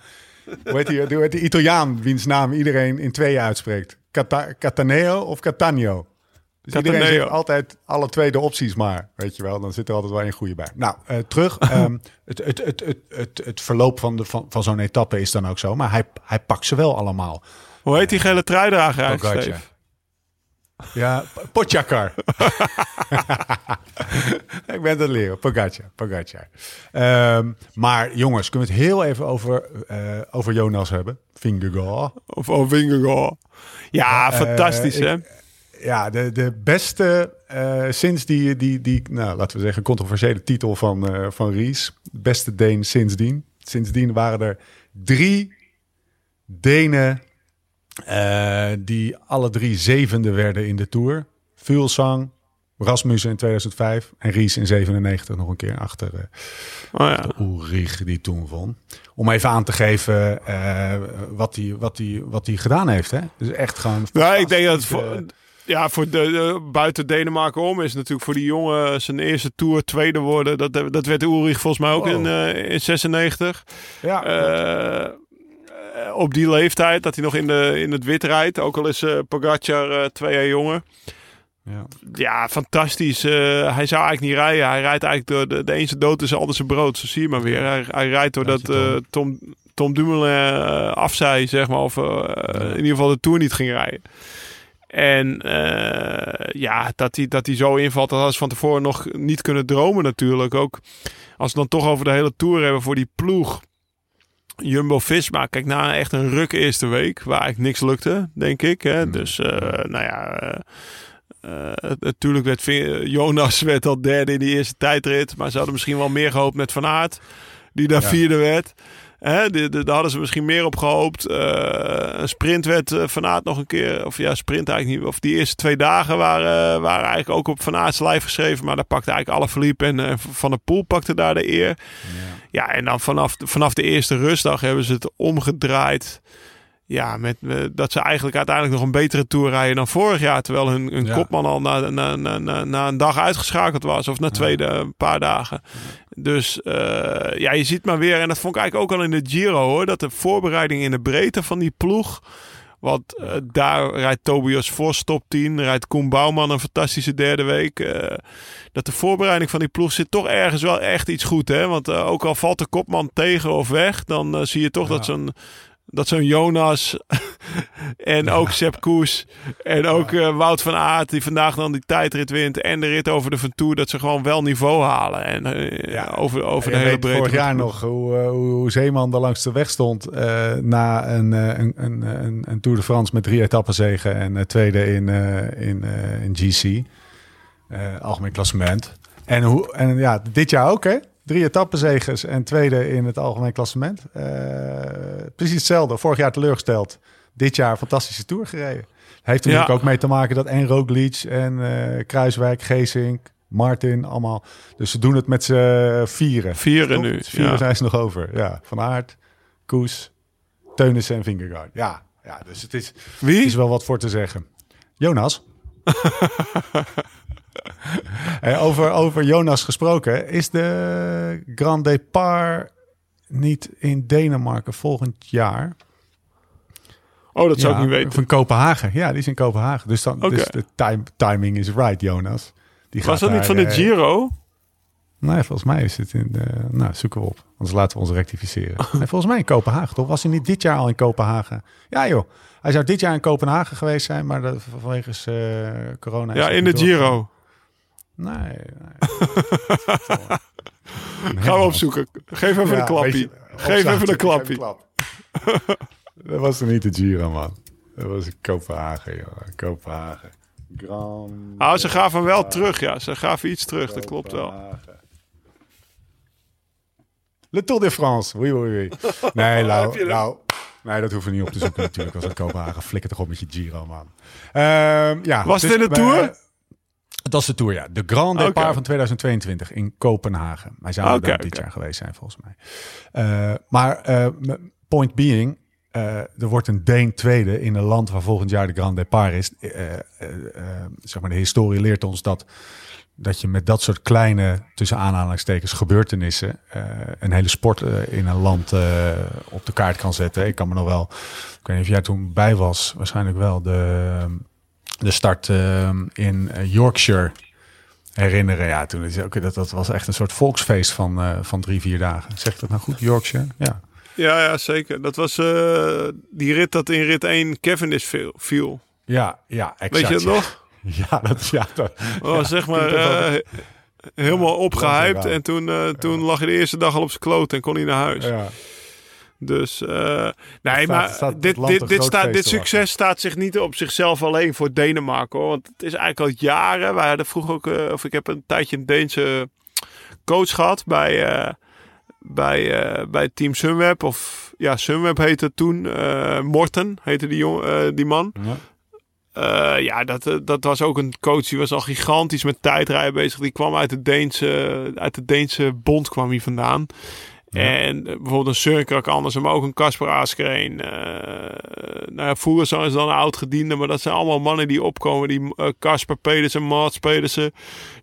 Hoe heet, die, hoe heet die Italiaan, wiens naam iedereen in tweeën uitspreekt? Cata, Cataneo of Catania? Dus iedereen zegt altijd alle twee de opties maar. Weet je wel, dan zit er altijd wel een goede bij. Nou, eh, terug. Ehm, het, het, het, het, het, het verloop van, de, van, van zo'n etappe is dan ook zo. Maar hij, hij pakt ze wel allemaal. Hoe heet die gele truidrager eigenlijk? Ja, Potjakar. ik ben het leren. Pogacar, Pogacar. Ehm, maar jongens, kunnen we het heel even over, eh, over Jonas hebben? Vingegaard. Of oh, Vingegaard. Ja, Eh, fantastisch ik- hè? Ja, de, de beste eh, sinds die, die, die, nou, laten we zeggen, controversiële titel van, eh van Ries. Beste Deen sindsdien. Sindsdien waren er drie Denen eh, die alle drie zevende werden in de Tour. Fuglsang, Rasmussen in 2005 en Ries in 97 nog een keer achter eh Oh, ja. Ulrich die toen won. Om even aan te geven eh, wat hij wat die, wat die gedaan heeft. Hè? Dus echt gewoon... Ja, ik denk dat voor, ja, voor de, de- buiten Denemarken om is natuurlijk voor die jongen zijn eerste tour tweede worden. Dat, dat werd Ulrich volgens mij ook Wow. in, in 96. Ja, op die leeftijd dat hij nog in, de, in het wit rijdt. Ook al is eh Pogacar eh, twee jaar jonger. ja. Ja, fantastisch. Eh, hij zou eigenlijk niet rijden. Hij rijdt eigenlijk door de, de ene zijn dood is de ander zijn brood. Zo zie je maar weer. Hij, hij rijdt je, eh, Tom, Tom Dumoulin afzei, zeg maar. Of in ieder geval de Tour niet ging rijden. En ja, dat hij, dat hij zo invalt, dat had ze van tevoren nog niet kunnen dromen natuurlijk. Ook als we dan toch over de hele Tour hebben voor die ploeg. Jumbo-Visma, kijk, na echt een ruk eerste week, waar eigenlijk niks lukte, denk ik. Hè? Dus, eh, nou ja, eh, natuurlijk werd Jonas werd al derde in die eerste tijdrit. Maar ze hadden misschien wel meer gehoopt met Van Aert, die daar Ja. vierde werd. Hè, de, de, daar hadden ze misschien meer op gehoopt. Eh, een sprint werd Van Aert nog een keer... Of ja, sprint eigenlijk niet. Of die eerste twee dagen waren, waren eigenlijk ook op Van Aert's lijf geschreven. Maar daar pakte eigenlijk alle verliep. En Van der Poel pakte daar de eer. Ja, en dan vanaf, vanaf de eerste rustdag hebben ze het omgedraaid. Ja, met, eh, dat ze eigenlijk uiteindelijk nog een betere tour rijden dan vorig jaar. Terwijl hun, hun Ja. kopman al na, na, na, na, na een dag uitgeschakeld was. Of na twee, een paar dagen. Dus eh, ja, je ziet maar weer. En dat vond ik eigenlijk ook al in de Giro hoor. Dat de voorbereiding in de breedte van die ploeg. Want eh, daar rijdt Tobias Vos top 10. Rijdt Koen Bouwman een fantastische derde week. eh, dat de voorbereiding van die ploeg zit toch ergens wel echt iets goed. Hè? Want eh, ook al valt de kopman tegen of weg. Dan zie je toch Ja. dat zo'n Dat zo'n Jonas en ook Sepp Koes en ook eh, Wout van Aert die vandaag dan die tijdrit wint en de rit over de Ventoux dat ze gewoon wel niveau halen en eh, Ja. over, over de hele breedte. vorig van jaar nog hoe, eh, hoe, hoe Zeeman er langs de weg stond na een, een, een, een, een Tour de France met drie etappenzegen en tweede in, in, in GC, algemeen klassement. En, hoe, en ja, dit jaar ook hè, drie etappenzeges en tweede in het algemeen klassement. Precies hetzelfde, vorig jaar teleurgesteld. Dit jaar fantastische Tour gereden. Heeft er Ja. natuurlijk ook mee te maken dat en Roglic en eh, Kruiswijk, Geesink, Martin allemaal. Dus ze doen het met z'n vieren. Vieren nu, Vieren ja. zijn ze nog over. Ja, Van Aert, Koes, Teunissen en Vingegaard. Ja, ja dus het is, Wie? is wel wat voor te zeggen. Jonas. Eh, over, over Jonas gesproken. Is de Grand Depart niet in Denemarken volgend jaar? Oh, dat zou Ja, ik niet weten. Van Kopenhagen. Ja, die is in Kopenhagen. Dus, dan, dus de time, timing is right, Jonas. Die Was dat niet van de eh, Giro? Nee, volgens mij is het in de... Nou, zoeken we op. Anders laten we ons rectificeren. Volgens mij in Kopenhagen, toch? Was hij niet dit jaar al in Kopenhagen? Ja, joh. Hij zou dit jaar in Kopenhagen geweest zijn, maar dat, vanwege eh, corona... Ja, in de. Giro. Nee. nee. Gaan we opzoeken. Geef even Ja, een klappie. weet je, Geef even een klappie. Dat was er niet de Giro, man. Dat was in Kopenhagen, joh. Kopenhagen. Grand... Ah, ze gaven wel terug, ja. Ze gaven iets terug, dat klopt wel. Kopenhagen. Le Tour de France. Oui, oui, oui. Nee, nou, nou, nee, dat hoeven we niet op te zoeken natuurlijk. Als het Kopenhagen flikker toch op met je Giro, man. Ehm, ja, Was het in de Tour? Het was de Tour, ja. De Grand Depart Oké. van 2022 in Kopenhagen. Wij zouden Oké, daar dit jaar geweest zijn, volgens mij. Eh, maar eh, point being, eh, er wordt een Deen tweede in een land waar volgend jaar de Grand Depart is. Eh, eh, zeg maar, de historie leert ons dat, dat je met dat soort kleine, tussen aanhalingstekens, gebeurtenissen, een hele sport in een land op de kaart kan zetten. Ik kan me nog wel, ik weet niet of jij toen bij was, waarschijnlijk wel, de, de start in Yorkshire herinneren. Ja, toen is dat, dat was echt een soort volksfeest van, van drie, vier dagen. Zegt dat nou goed, Yorkshire? Ja. Ja, ja, zeker. Dat was eh, die rit dat in rit 1 Cavendish viel. viel. Ja, ja, exact. Weet je het ja. nog? Ja, dat, ja, dat, zeg maar helemaal opgehyped. En toen, eh, toen lag hij de eerste dag al op zijn kloot en kon hij naar huis. ja. Dus eh, nee, staat- maar staat dit, dit, dit, staat, dit succes staat zich niet op zichzelf alleen voor Denemarken. Hoor. Want het is eigenlijk al jaren. Wij hadden vroeger ook, of ik heb een tijdje een Deense coach gehad bij, bij, eh, bij Team Sunweb. Of ja, Sunweb heette het toen. eh, Morten heette die, jong, eh, die man. Ja. Ja, dat, dat was ook een coach. Die was al gigantisch met tijdrijden bezig. Die kwam uit de Deense, uit de Deense bond kwam hij vandaan. En eh, bijvoorbeeld een Surkrak anders, maar ook een Kasper Askreen. eh nou ja, Voerzo is dan een oud gediende, maar dat zijn allemaal mannen die opkomen. Die eh, Kasper Pedersen, Mats Pedersen.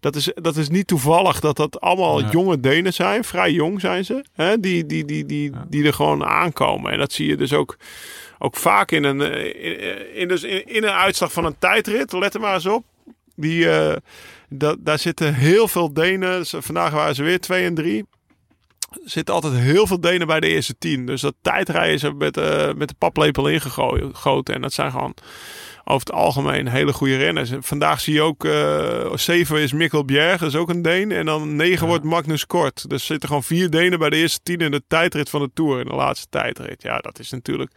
Dat is, dat is niet toevallig dat dat allemaal Ja. jonge Denen zijn. Vrij jong zijn ze. Hè? Die, die, die, die, die er gewoon aankomen. En dat zie je dus ook, ook vaak in een, eh, in, in, dus in, in een uitslag van een tijdrit. Let er maar eens op. Die, eh, dat, daar zitten heel veel Denen. Vandaag waren ze weer 2 en 3 er zitten altijd heel veel Denen bij de eerste tien. Dus dat tijdrijden is met, eh, met de paplepel ingegoten. En dat zijn gewoon over het algemeen hele goede renners. En vandaag zie je ook, eh zeven is Mikkel Bjerg, dat is ook een Deen. En dan negen wordt Magnus Kort. Dus er zitten gewoon vier Denen bij de eerste tien in de tijdrit van de Tour. In de laatste tijdrit. Ja, dat is natuurlijk...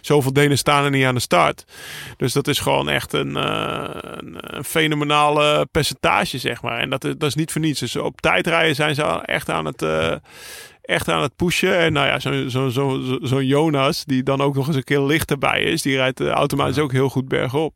Zoveel Denen staan er niet aan de start. Dus dat is gewoon echt een, eh, een, een fenomenale percentage, zeg maar. En dat, is- dat is niet voor niets. Dus op tijdrijden zijn ze echt aan het... eh, echt aan het pushen. En nou ja, zo'n zo, zo, zo, zo'n Jonas, die dan ook nog eens een keer licht erbij is, die rijdt eh, automatisch ook heel goed bergop.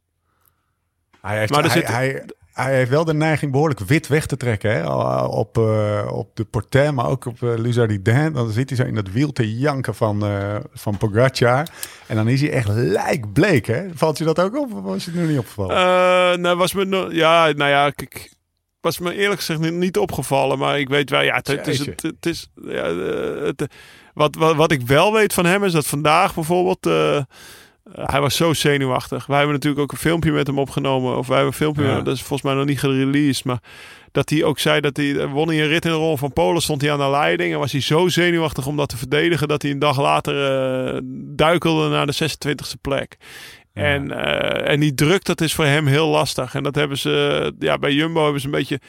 Hij, heeft, Maar hij, zit- hij, hij heeft wel de neiging behoorlijk wit weg te trekken. Hè? Op, eh, op de Portet, maar ook op uh, Luzardin. Dan zit hij zo in dat wiel te janken van, eh van Pogacar. En dan is hij echt lijkbleek. Hè? Valt je dat ook op of was je het nu niet opgevallen? Nou, was me no- ja, nou ja, kijk, was me eerlijk gezegd niet, opgevallen, maar ik weet wel, ja, het, het is, het, het is, ja, eh, het, wat, wat, wat ik wel weet van hem is dat vandaag bijvoorbeeld, eh, hij was zo zenuwachtig. Wij hebben natuurlijk ook een filmpje met hem opgenomen. Of wij hebben een filmpje, Ja. dat is volgens mij nog niet gereleased. Maar dat hij ook zei dat hij won hij een rit in de rol van Polen. Stond hij aan de leiding. En was hij zo zenuwachtig om dat te verdedigen. Dat hij een dag later eh, duikelde naar de 26e plek. En, eh, en die druk, dat is voor hem heel lastig. En dat hebben ze, ja, bij Jumbo hebben ze een beetje.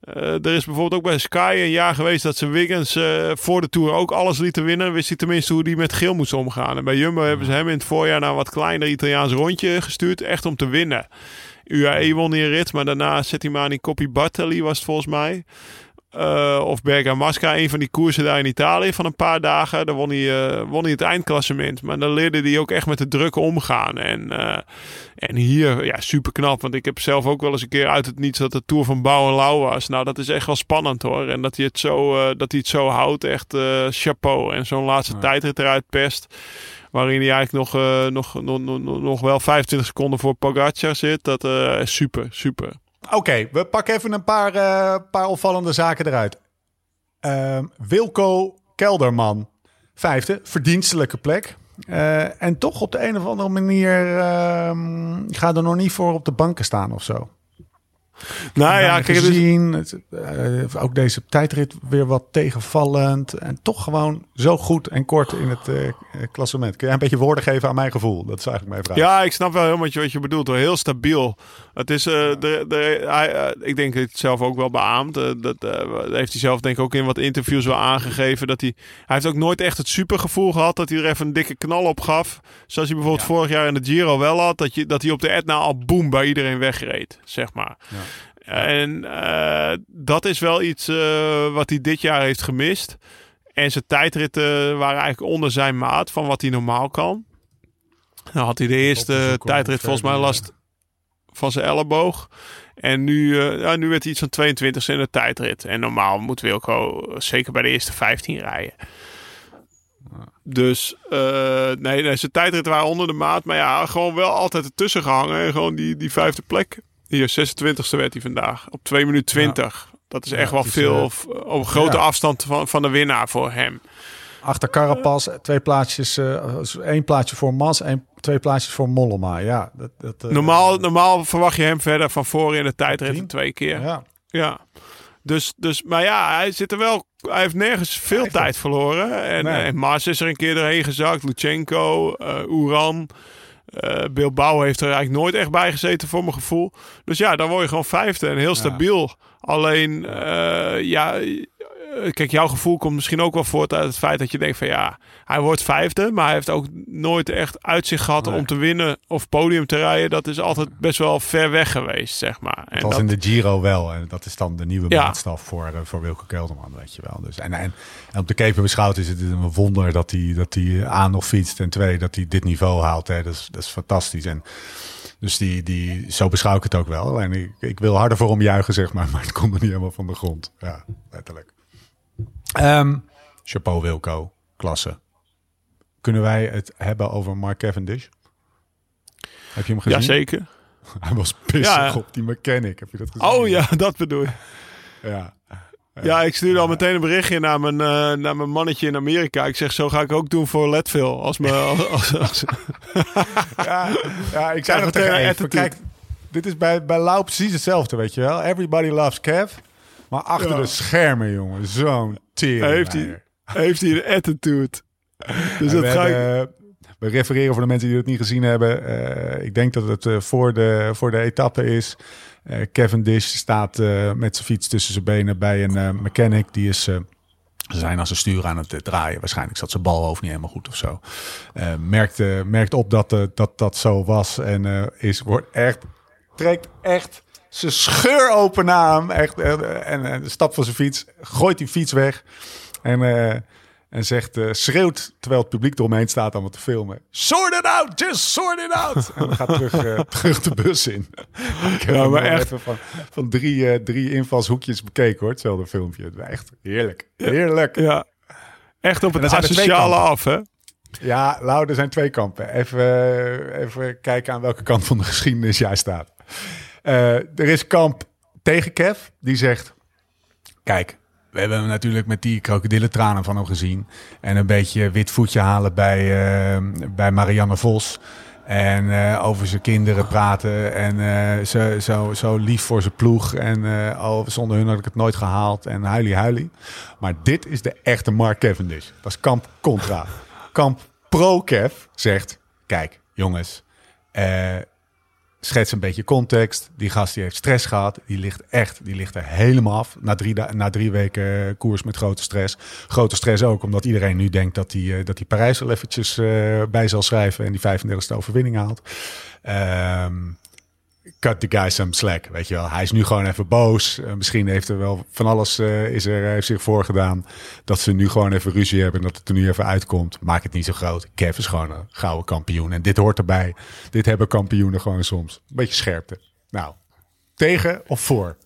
eh, er is bijvoorbeeld ook bij Sky een jaar geweest dat ze Wiggins eh, voor de Tour ook alles lieten winnen. Wist hij tenminste hoe hij met geel moest omgaan. En bij Jumbo hebben ze hem in het voorjaar naar een wat kleiner Italiaans rondje gestuurd. Echt om te winnen. UAE won een rit, maar daarna Settimani Coppi Bartali was het volgens mij. Eh, of Bergamasca, een van die koersen daar in Italië van een paar dagen. Daar won hij, eh, won hij het eindklassement. Maar dan leerde hij ook echt met de druk omgaan. En, eh, en hier, ja, super knap. Want ik heb zelf ook wel eens een keer uit het niets dat de Tour van Bouw en Lauw was. Nou, dat is echt wel spannend hoor. En dat hij het zo, dat hij het zo houdt, echt chapeau. En zo'n laatste tijdrit eruit pest. Waarin hij eigenlijk nog, nog, nog, nog, nog wel 25 seconden voor Pogacar zit. Dat is super, super. Oké, we pakken even een paar, eh, paar opvallende zaken eruit. Ehm, Wilco Kelderman, vijfde, verdienstelijke plek. Eh, en toch op de een of andere manier ehm gaat er nog niet voor op de banken staan of zo. Nou ja, kijk, gezien. Het, eh, ook deze tijdrit weer wat tegenvallend. En toch gewoon zo goed en kort in het eh, klassement. Kun jij een beetje woorden geven aan mijn gevoel? Dat is eigenlijk mijn vraag. Ja, ik snap wel helemaal wat je, wat je bedoelt. Hoor. Heel stabiel. Het is, eh, de, de, hij, ik denk dat het zelf ook wel beaamt. Dat heeft hij zelf denk ik ook in wat interviews wel aangegeven. Dat hij, hij heeft ook nooit echt het supergevoel gehad dat hij er even een dikke knal op gaf. Zoals hij bijvoorbeeld vorig jaar in de Giro wel had. Dat, je, dat hij op de Etna al boem bij iedereen wegreed, zeg maar. En eh, dat is wel iets eh, wat hij dit jaar heeft gemist. En zijn tijdritten waren eigenlijk onder zijn maat van wat hij normaal kan. Dan had hij de eerste tijdrit volgens mij verder, last van zijn elleboog. En nu, eh, ja, nu werd hij iets van 22 in de tijdrit. En normaal moet Wilco zeker bij de eerste 15 rijden. Dus eh, nee, nee, zijn tijdritten waren onder de maat. Maar ja, gewoon wel altijd ertussen gehangen. En gewoon die, die vijfde plek. Hier, 26e werd hij vandaag. Op 2 minuten 20. Dat is Ja, echt wel is, veel. eh, op grote ja. afstand van, van de winnaar voor hem. Achter Carapaz, twee plaatsjes, eh, één plaatsje voor Mas en twee plaatsjes voor Mollema. Ja, dat, dat, eh, Normaal, normaal verwacht je hem verder van voren in de tijdrit twee keer. Ja, Ja. Dus, dus, maar ja, hij zit er wel. Hij heeft nergens veel tijd verloren. En, Nee. en Mars is er een keer doorheen gezakt. Luchenko, eh Oeran. Eh Bilbao heeft er eigenlijk nooit echt bij gezeten voor mijn gevoel. Dus ja, dan word je gewoon vijfde en heel stabiel. Alleen, eh, ja, kijk, jouw gevoel komt misschien ook wel voort uit het feit dat je denkt van ja, hij wordt vijfde, maar hij heeft ook nooit echt uitzicht gehad Nee. om te winnen of podium te rijden. Dat is altijd best wel ver weg geweest, zeg maar. En het was dat- in de Giro wel. En dat is dan de nieuwe Ja. maatstaf voor, eh, voor Wilco Kelderman, weet je wel. Dus, en, en, en op de keper beschouwd is het een wonder dat hij, dat hij aan nog fietst. En twee, dat hij dit niveau haalt. Hè. Dat, is, dat is fantastisch. En dus die, die, zo beschouw ik het ook wel. En ik, ik wil harder voor hem juichen, zeg maar. Maar het komt er niet helemaal van de grond. Ja, letterlijk. Ehm, chapeau Wilco, klasse. Kunnen wij het hebben over Mark Cavendish? Heb je hem gezien? Jazeker. Hij was pissig Ja. op die mechanic. Heb je dat gezien? Oh ja, dat bedoel je. Ja. Ja, ik stuurde al meteen een berichtje naar mijn, eh, naar mijn mannetje in Amerika. Ik zeg, zo ga ik ook doen voor Leadville. Als me, als, als, als- Ja, ja, ik zei nog tegen kijk, dit is bij, bij Lau precies hetzelfde, weet je wel. Everybody loves Kev. Maar achter de schermen, jongen, zo'n tering. heeft, hij, heeft hij een attitude. Dus we, dat ga ik... hebben, eh, we refereren voor de mensen die het niet gezien hebben. Eh, ik denk dat het eh, voor, de, voor de etappe is. Eh Cavendish staat met zijn fiets tussen zijn benen bij een mechanic. Die is... ze zijn als een stuur aan het draaien. Waarschijnlijk zat zijn balhoofd niet helemaal goed of zo. Merkt, merkt op dat, dat dat zo was. En is, wordt echt, trekt echt zijn scheur open naar hem. Echt, eh, en, en stapt van zijn fiets. Gooit die fiets weg. En, eh, en zegt, eh, schreeuwt terwijl het publiek eromheen staat allemaal te filmen. Sort it out, just sort it out. en dan gaat terug, eh, terug de bus in. Ik heb maar echt. even van, van drie, eh, drie invalshoekjes bekeken hoor. Hetzelfde filmpje. Echt heerlijk. Heerlijk. Ja. Echt op het dan zijn twee asociale af, hè? Ja, Lau, er zijn twee kampen. Even, eh, even kijken aan welke kant van de geschiedenis jij staat. Eh, er is kamp tegen Kev, die zegt... Kijk, we hebben hem natuurlijk met die krokodillentranen van hem gezien. En een beetje wit voetje halen bij, eh, bij Marianne Vos. En eh, over zijn kinderen praten. En zo, zo, zo lief voor zijn ploeg. En zonder hun had ik het nooit gehaald. En huilie huilie. Maar dit is de echte Mark Cavendish. Dat is kamp contra. kamp pro-Kev zegt... Kijk, jongens. Eh, schets een beetje context. Die gast die heeft stress gehad. Die ligt echt, die ligt er helemaal af. Na drie, na drie weken koers met grote stress. Grote stress ook, omdat iedereen nu denkt dat hij, eh, dat Parijs wel eventjes eh, bij zal schrijven. En die 35e overwinning haalt. Ehm, cut the guy some slack, weet je wel. Hij is nu gewoon even boos. Eh, misschien heeft er wel van alles eh, is er, heeft zich voorgedaan. Dat ze nu gewoon even ruzie hebben en dat het er nu even uitkomt. Maak het niet zo groot. Kev is gewoon een gouden kampioen. En dit hoort erbij. Dit hebben kampioenen gewoon soms. Een beetje scherpte. Nou, tegen of voor?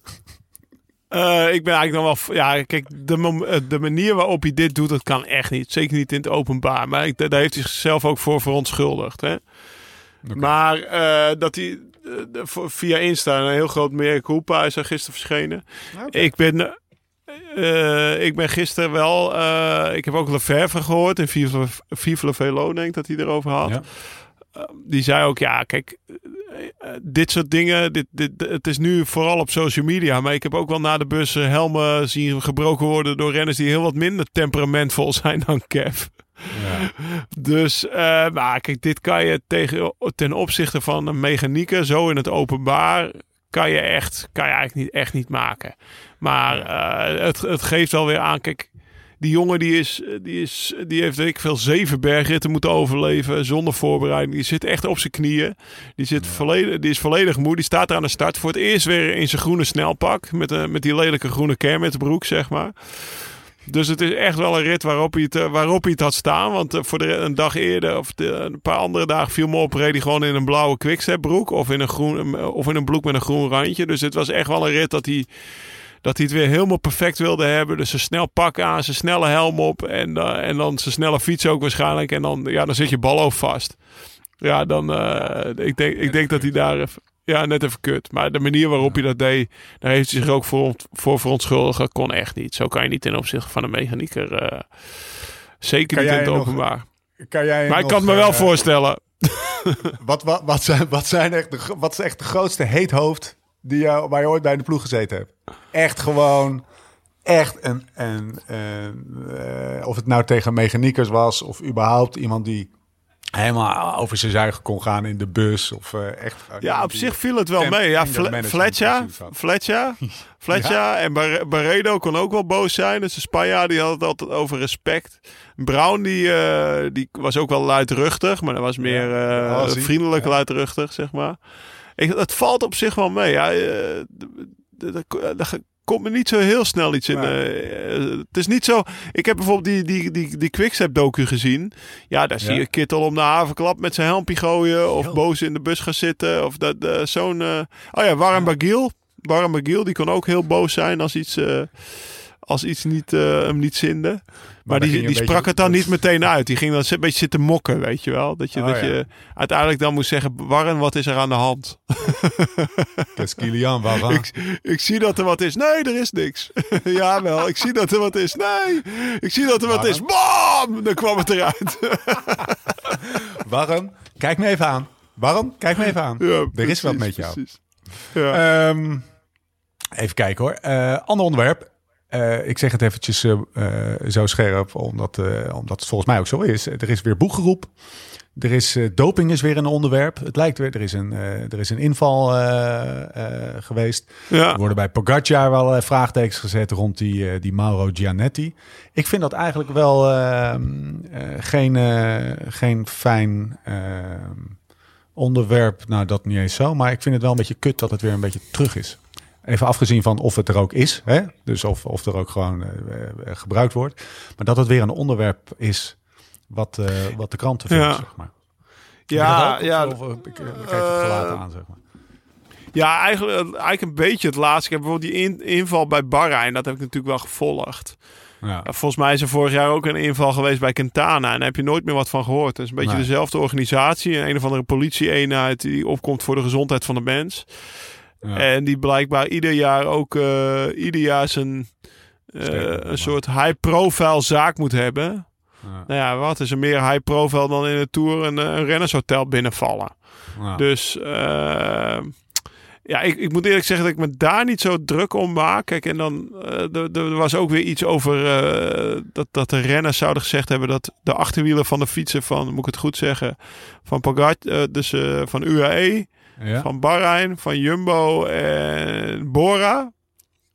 Eh, ik ben eigenlijk dan wel... Ja, kijk, de, eh, de manier waarop hij dit doet, dat kan echt niet. Zeker niet in het openbaar. Maar ik, daar heeft hij zichzelf ook voor verontschuldigd. Hè? Maar eh, dat hij eh, via Insta een heel groot meer Culpa is er gisteren verschenen. Ik ben... eh, ik ben gisteren wel... eh, ik heb ook Lefevre gehoord in Vive Vive Le Velo, denk ik dat hij erover had Ja. die zei ook, ja, kijk, eh, eh, dit soort dingen, dit, dit, het is nu vooral op social media, maar ik heb ook wel na de bus eh, helmen zien gebroken worden door renners die heel wat minder temperamentvol zijn dan Kev. Dus, eh, maar kijk, dit kan je tegen, ten opzichte van een mechanieker, zo in het openbaar, kan je echt, kan je eigenlijk niet, echt niet maken. Maar eh, het, het geeft wel weer aan, kijk, die jongen die, is, die, is, die heeft weet ik veel zeven bergritten moeten overleven zonder voorbereiding. Die zit echt op zijn knieën. Die, zit volledig, die is volledig moe. Die staat er aan de start voor het eerst weer in zijn groene snelpak. Met, een met die lelijke groene kermitbroek, zeg maar. Dus het is echt wel een rit waarop hij het, eh, waarop hij het had staan. Want eh, voor de, een dag eerder of een paar andere dagen viel me op. Reed hij gewoon in een blauwe quickstep broek. Of in een, groen, of in een broek met een groen randje. Dus het was echt wel een rit dat hij dat hij het weer helemaal perfect wilde hebben. Dus zijn snel pak aan, zijn snelle helm op en, eh, en dan zijn snelle fiets ook waarschijnlijk. En dan, ja, dan zit je bal vast. Ja, dan, eh, ik, denk, ik denk dat hij daar even, ja, net even kut. Maar de manier waarop hij dat deed, daar heeft hij zich ook voor, voor verontschuldigen. Kon echt niet. Zo kan je niet ten opzichte van een mechanieker. eh, zeker Kan niet in het nog- openbaar. Kan jij Maar ik nog, kan het me wel eh, voorstellen. Wat, wat, wat, zijn, wat, zijn echt de, wat is echt de grootste heethoofd die je, waar je ooit bij de ploeg gezeten hebt? Echt gewoon, echt een, een, eh, of het nou tegen mechaniekers was of überhaupt iemand die helemaal over zijn zuigen kon gaan in de bus of eh, echt. Ja, op zich viel het wel mee. Ja, Fletcher. Fletcher, Fletcher en Bar- Barredo kon ook wel boos zijn. Dus de Spanjaard die had het altijd over respect. Brown die, eh, die was ook wel luidruchtig, maar dat was meer eh, vriendelijk luidruchtig, zeg maar. Ik, het valt op zich wel mee. Ja, eh, komt me niet zo heel snel iets in. Eh, eh, het is niet zo... Ik heb bijvoorbeeld die, die, die, die Quickstep docu gezien. Ja, daar zie Ja. je Kittel om de havenklap met zijn helmpje gooien. Of boos in de bus gaan zitten. Of dat eh, zo'n... Oh ja, Warren Bagiel. Warren Bagiel, die kon ook heel boos zijn als iets, als iets niet, eh, hem niet zinde. Maar, die, die sprak beetje- het dan niet meteen uit. Die ging dan een beetje zitten mokken, weet je wel. Dat je, Oh, dat ja. je uiteindelijk dan moest zeggen... Warren, wat is er aan de hand? Kes Kilian, waarom? Ik, ik zie dat er wat is. Nee, er is niks. Jawel, ik zie dat er wat is. Nee, ik zie dat er wat is. Bam! Dan kwam het eruit. Waarom? Kijk me even aan. Waarom? Kijk me even aan. Ja, er is wat met jou. Ja. Ehm, even kijken hoor. Eh, ander onderwerp. Eh, ik zeg het eventjes eh, eh, zo scherp, omdat, omdat het volgens mij ook zo is. Er is weer boekgeroep. Er is doping is weer een onderwerp. Het lijkt weer, er is een, er is een inval geweest. Ja. Er worden bij Pogacar wel vraagtekens gezet rond die, die Mauro Gianetti. Ik vind dat eigenlijk wel ehm, eh, geen, geen fijn ehm, onderwerp. Nou, dat niet eens zo. Maar ik vind het wel een beetje kut dat het weer een beetje terug is. Even afgezien van of het er ook is. Hè? Dus of, of er ook gewoon eh, eh, gebruikt wordt. Maar dat het weer een onderwerp is wat, eh, wat de kranten vinden, Ja. zeg maar. Ja, ja? Of, of, ik, ik kijk het gelaten aan, zeg maar. ja eigenlijk, eigenlijk een beetje het laatste. Ik heb bijvoorbeeld die in- inval bij Bahrein. Dat heb ik natuurlijk wel gevolgd. Ja. Volgens mij is er vorig jaar ook een inval geweest bij Quintana. En daar heb je nooit meer wat van gehoord. Het is een beetje Nee. dezelfde organisatie. Een of andere politie-eenheid die opkomt voor de gezondheid van de mens. Ja. En die blijkbaar ieder jaar ook eh, ieder jaar zijn, Statement een soort high-profile zaak moet hebben. Nou ja, wat is er meer high profile dan in de Tour een, eh, een rennershotel binnenvallen. Ja. Dus ja, ik, ik moet eerlijk zeggen dat ik me daar niet zo druk om maak. Kijk, en dan er- was ook weer iets over dat, dat de renners zouden gezegd hebben dat de achterwielen van de fietsen van, moet ik het goed zeggen, van eh, dus van UAE, ja. van Bahrein, van Jumbo en Bora,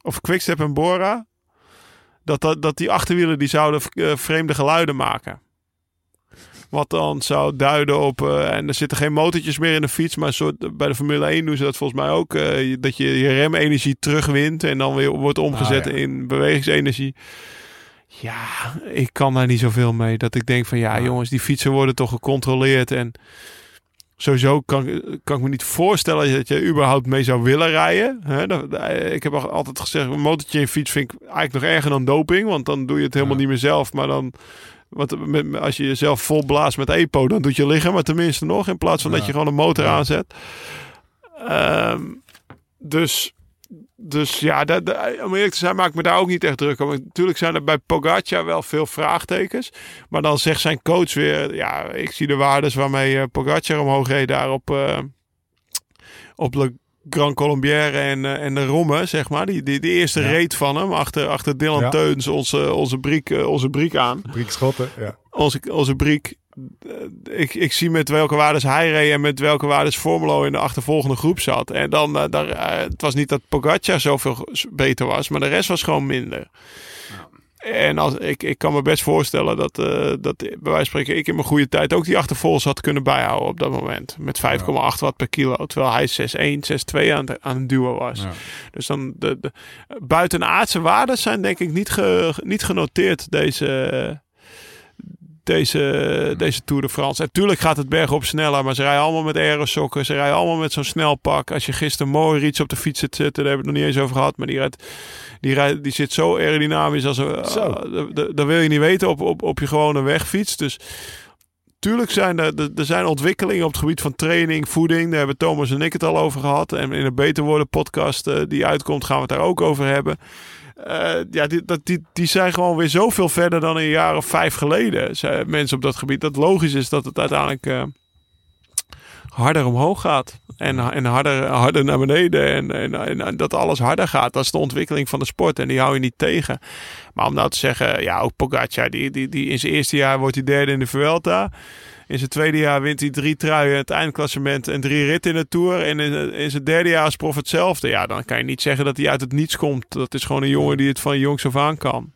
of Quickstep en Bora, dat, dat, dat die achterwielen die zouden eh, vreemde geluiden maken. Wat dan zou duiden op. eh, en er zitten geen motortjes meer in de fiets. Maar soort, bij de Formule 1 doen ze dat volgens mij ook. eh, dat je je remenergie terugwint. En dan weer wordt omgezet Ah, ja. in bewegingsenergie. Ja, ik kan daar niet zoveel mee. Dat ik denk van ja, jongens, die fietsen worden toch gecontroleerd. En sowieso kan, kan ik me niet voorstellen dat je überhaupt mee zou willen rijden. Dat- ik heb al- altijd gezegd, een motortje in fiets vind ik eigenlijk nog erger dan doping. Want dan doe je het helemaal Ja. niet meer zelf. Maar dan, want als je jezelf vol blaast met EPO, dan doet je liggen maar tenminste nog. In plaats van dat je gewoon een motor Ja. aanzet. Ehm, dus, dus ja, dat, dat- om eerlijk te zijn maak ik me daar ook niet echt druk om. Natuurlijk zijn er bij Pogacar wel veel vraagtekens. Maar dan zegt zijn coach weer... Ja, ik zie de waardes waarmee eh, Pogacar omhoog reed daar op, eh, op Le Grand Colombière en, eh, en de Romme, zeg maar. Die, die, die eerste Ja. reet van hem achter, achter Dylan Ja. Teuns, onze, onze, briek, onze briek aan Briek Schotten, ja. onze, onze briek. Eh, Ik, ik zie met welke waardes hij reed en met welke waardes Formelo in de achtervolgende groep zat. En dan, eh, daar, eh, het was niet dat Pogacar zoveel beter was, maar de rest was gewoon minder. En als, ik, ik kan me best voorstellen dat, dat bij wijze van spreken ik in mijn goede tijd ook die achtervolgers had kunnen bijhouden op dat moment. Met 5,8 watt per kilo. Terwijl hij 6,1, 6,2 aan, het- aan het duwen was. Ja. Dus dan de, de buitenaardse waarden zijn denk ik niet, ge, niet genoteerd deze, deze, deze Tour de France. Natuurlijk gaat het bergop sneller, maar ze rijden allemaal met aerosokken. Ze rijden allemaal met zo'n snelpak. Als je gisteren mooi iets op de fiets zit zitten, daar hebben we het nog niet eens over gehad. Maar die, rijdt, die, rijdt, die zit zo aerodynamisch als een... Zo. dat- dat wil je niet weten op, op, op je gewone wegfiets. Dus tuurlijk zijn er, er- zijn ontwikkelingen op het gebied van training, voeding. Daar hebben Thomas en ik het al over gehad. En in de Beter Worden podcast eh, die uitkomt, gaan we het daar ook over hebben. Eh, ja, die, die, die zijn gewoon weer zoveel verder dan een jaar of vijf geleden. Mensen op dat gebied. Dat logisch is dat het uiteindelijk eh, harder omhoog gaat. En, en harder, harder naar beneden. En, en, en, dat alles harder gaat. Dat is de ontwikkeling van de sport. En die hou je niet tegen. Maar om nou te zeggen, ja, ook Pogacar, die, die, die in zijn eerste jaar wordt hij derde in de Vuelta. In zijn tweede jaar wint hij drie truien het eindklassement en drie ritten in de Tour. En in, in zijn derde jaar is prof hetzelfde. Ja, dan kan je niet zeggen dat hij uit het niets komt. Dat is gewoon een jongen die het van jongs af aan kan.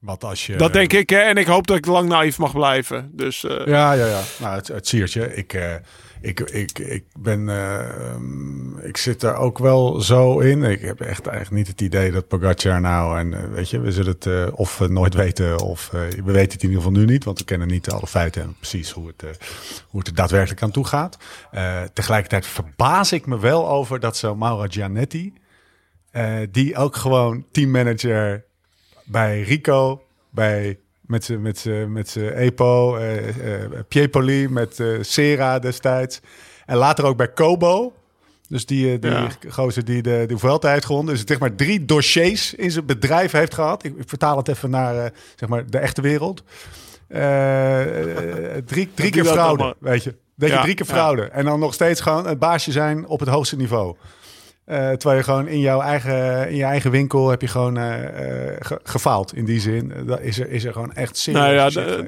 Wat als je... Dat denk ik, hè. En ik hoop dat ik lang naïef mag blijven. Dus eh, Ja, ja, ja. Nou, het, het siertje. Ik, eh, ik, ik, ik ben... eh, ehm, ik zit er ook wel zo in. Ik heb echt eigenlijk niet het idee dat Pogacar nou... En eh, weet je, we zullen het of nooit weten... of we weten het in ieder geval nu niet. Want we kennen niet alle feiten en precies hoe het, hoe het er daadwerkelijk aan toe gaat. Tegelijkertijd verbaas ik me wel over dat zo Mauro Gianetti... die ook gewoon teammanager bij Rico, bij met zijn met met Epo, eh eh, Piepoli, met eh Sera destijds. En later ook bij Kobo. Dus die, die Ja. gozer die de, de Vuelta heeft gewonnen. Dus zeg maar drie dossiers in zijn bedrijf heeft gehad. Ik, ik vertaal het even naar zeg maar de echte wereld. Drie drie keer fraude, allemaal. weet je. Dat je drie keer ja. fraude. En dan nog steeds gewoon het baasje zijn op het hoogste niveau. Eh, terwijl je gewoon in jouw eigen, in je eigen winkel heb je gewoon eh, eh, ge- gefaald in die zin. Dat is, er, is er gewoon echt serieus nou ja,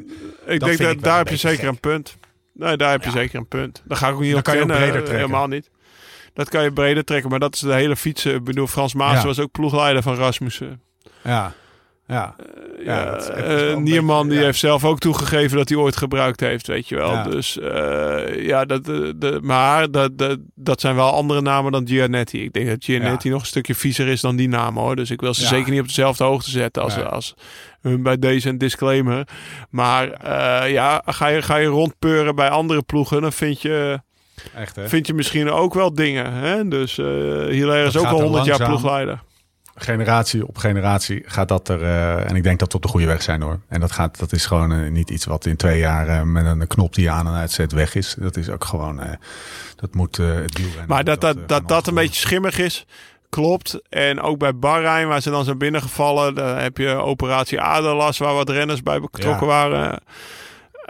ik denk dat ik daar heb je zeker gek. een punt. Nee, daar heb je Ja. zeker een punt. Dat ga ik ook niet Dan kan je breder trekken. Helemaal niet. Dat kan je breder trekken, maar dat is de hele fietsen. Ik bedoel, Frans Maas Ja. was ook ploegleider van Rasmussen. Ja, ja. Ja, echt eh, een Nierman beetje- die ja. heeft zelf ook toegegeven dat hij ooit gebruikt heeft, weet je wel. Ja. Dus eh, ja, dat, de, de, maar dat, dat, dat zijn wel andere namen dan Gianetti. Ik denk dat Gianetti nog een stukje viezer is dan die naam hoor. Dus ik wil ze Ja. zeker niet op dezelfde hoogte zetten als, Nee. als hun bij deze een disclaimer. Maar eh, ja, ga je, ga je rondpeuren bij andere ploegen, dan vind je, Echt hè? vind je misschien ook wel dingen. Hè? Dus eh Hilaire is ook al er 100 jaar ploegleider. Generatie op generatie gaat dat er. eh, en ik denk dat we op de goede weg zijn hoor. En dat, gaat, dat is gewoon eh, niet iets wat in twee jaar eh, met een knop die je aan en uitzet weg is. Dat is ook gewoon. dat moet het Maar dat dat, dat, dat een beetje schimmig is, klopt. En ook bij Bahrein, waar ze dan zijn binnengevallen, daar heb je operatie Aderlas, waar wat renners bij betrokken Ja. waren.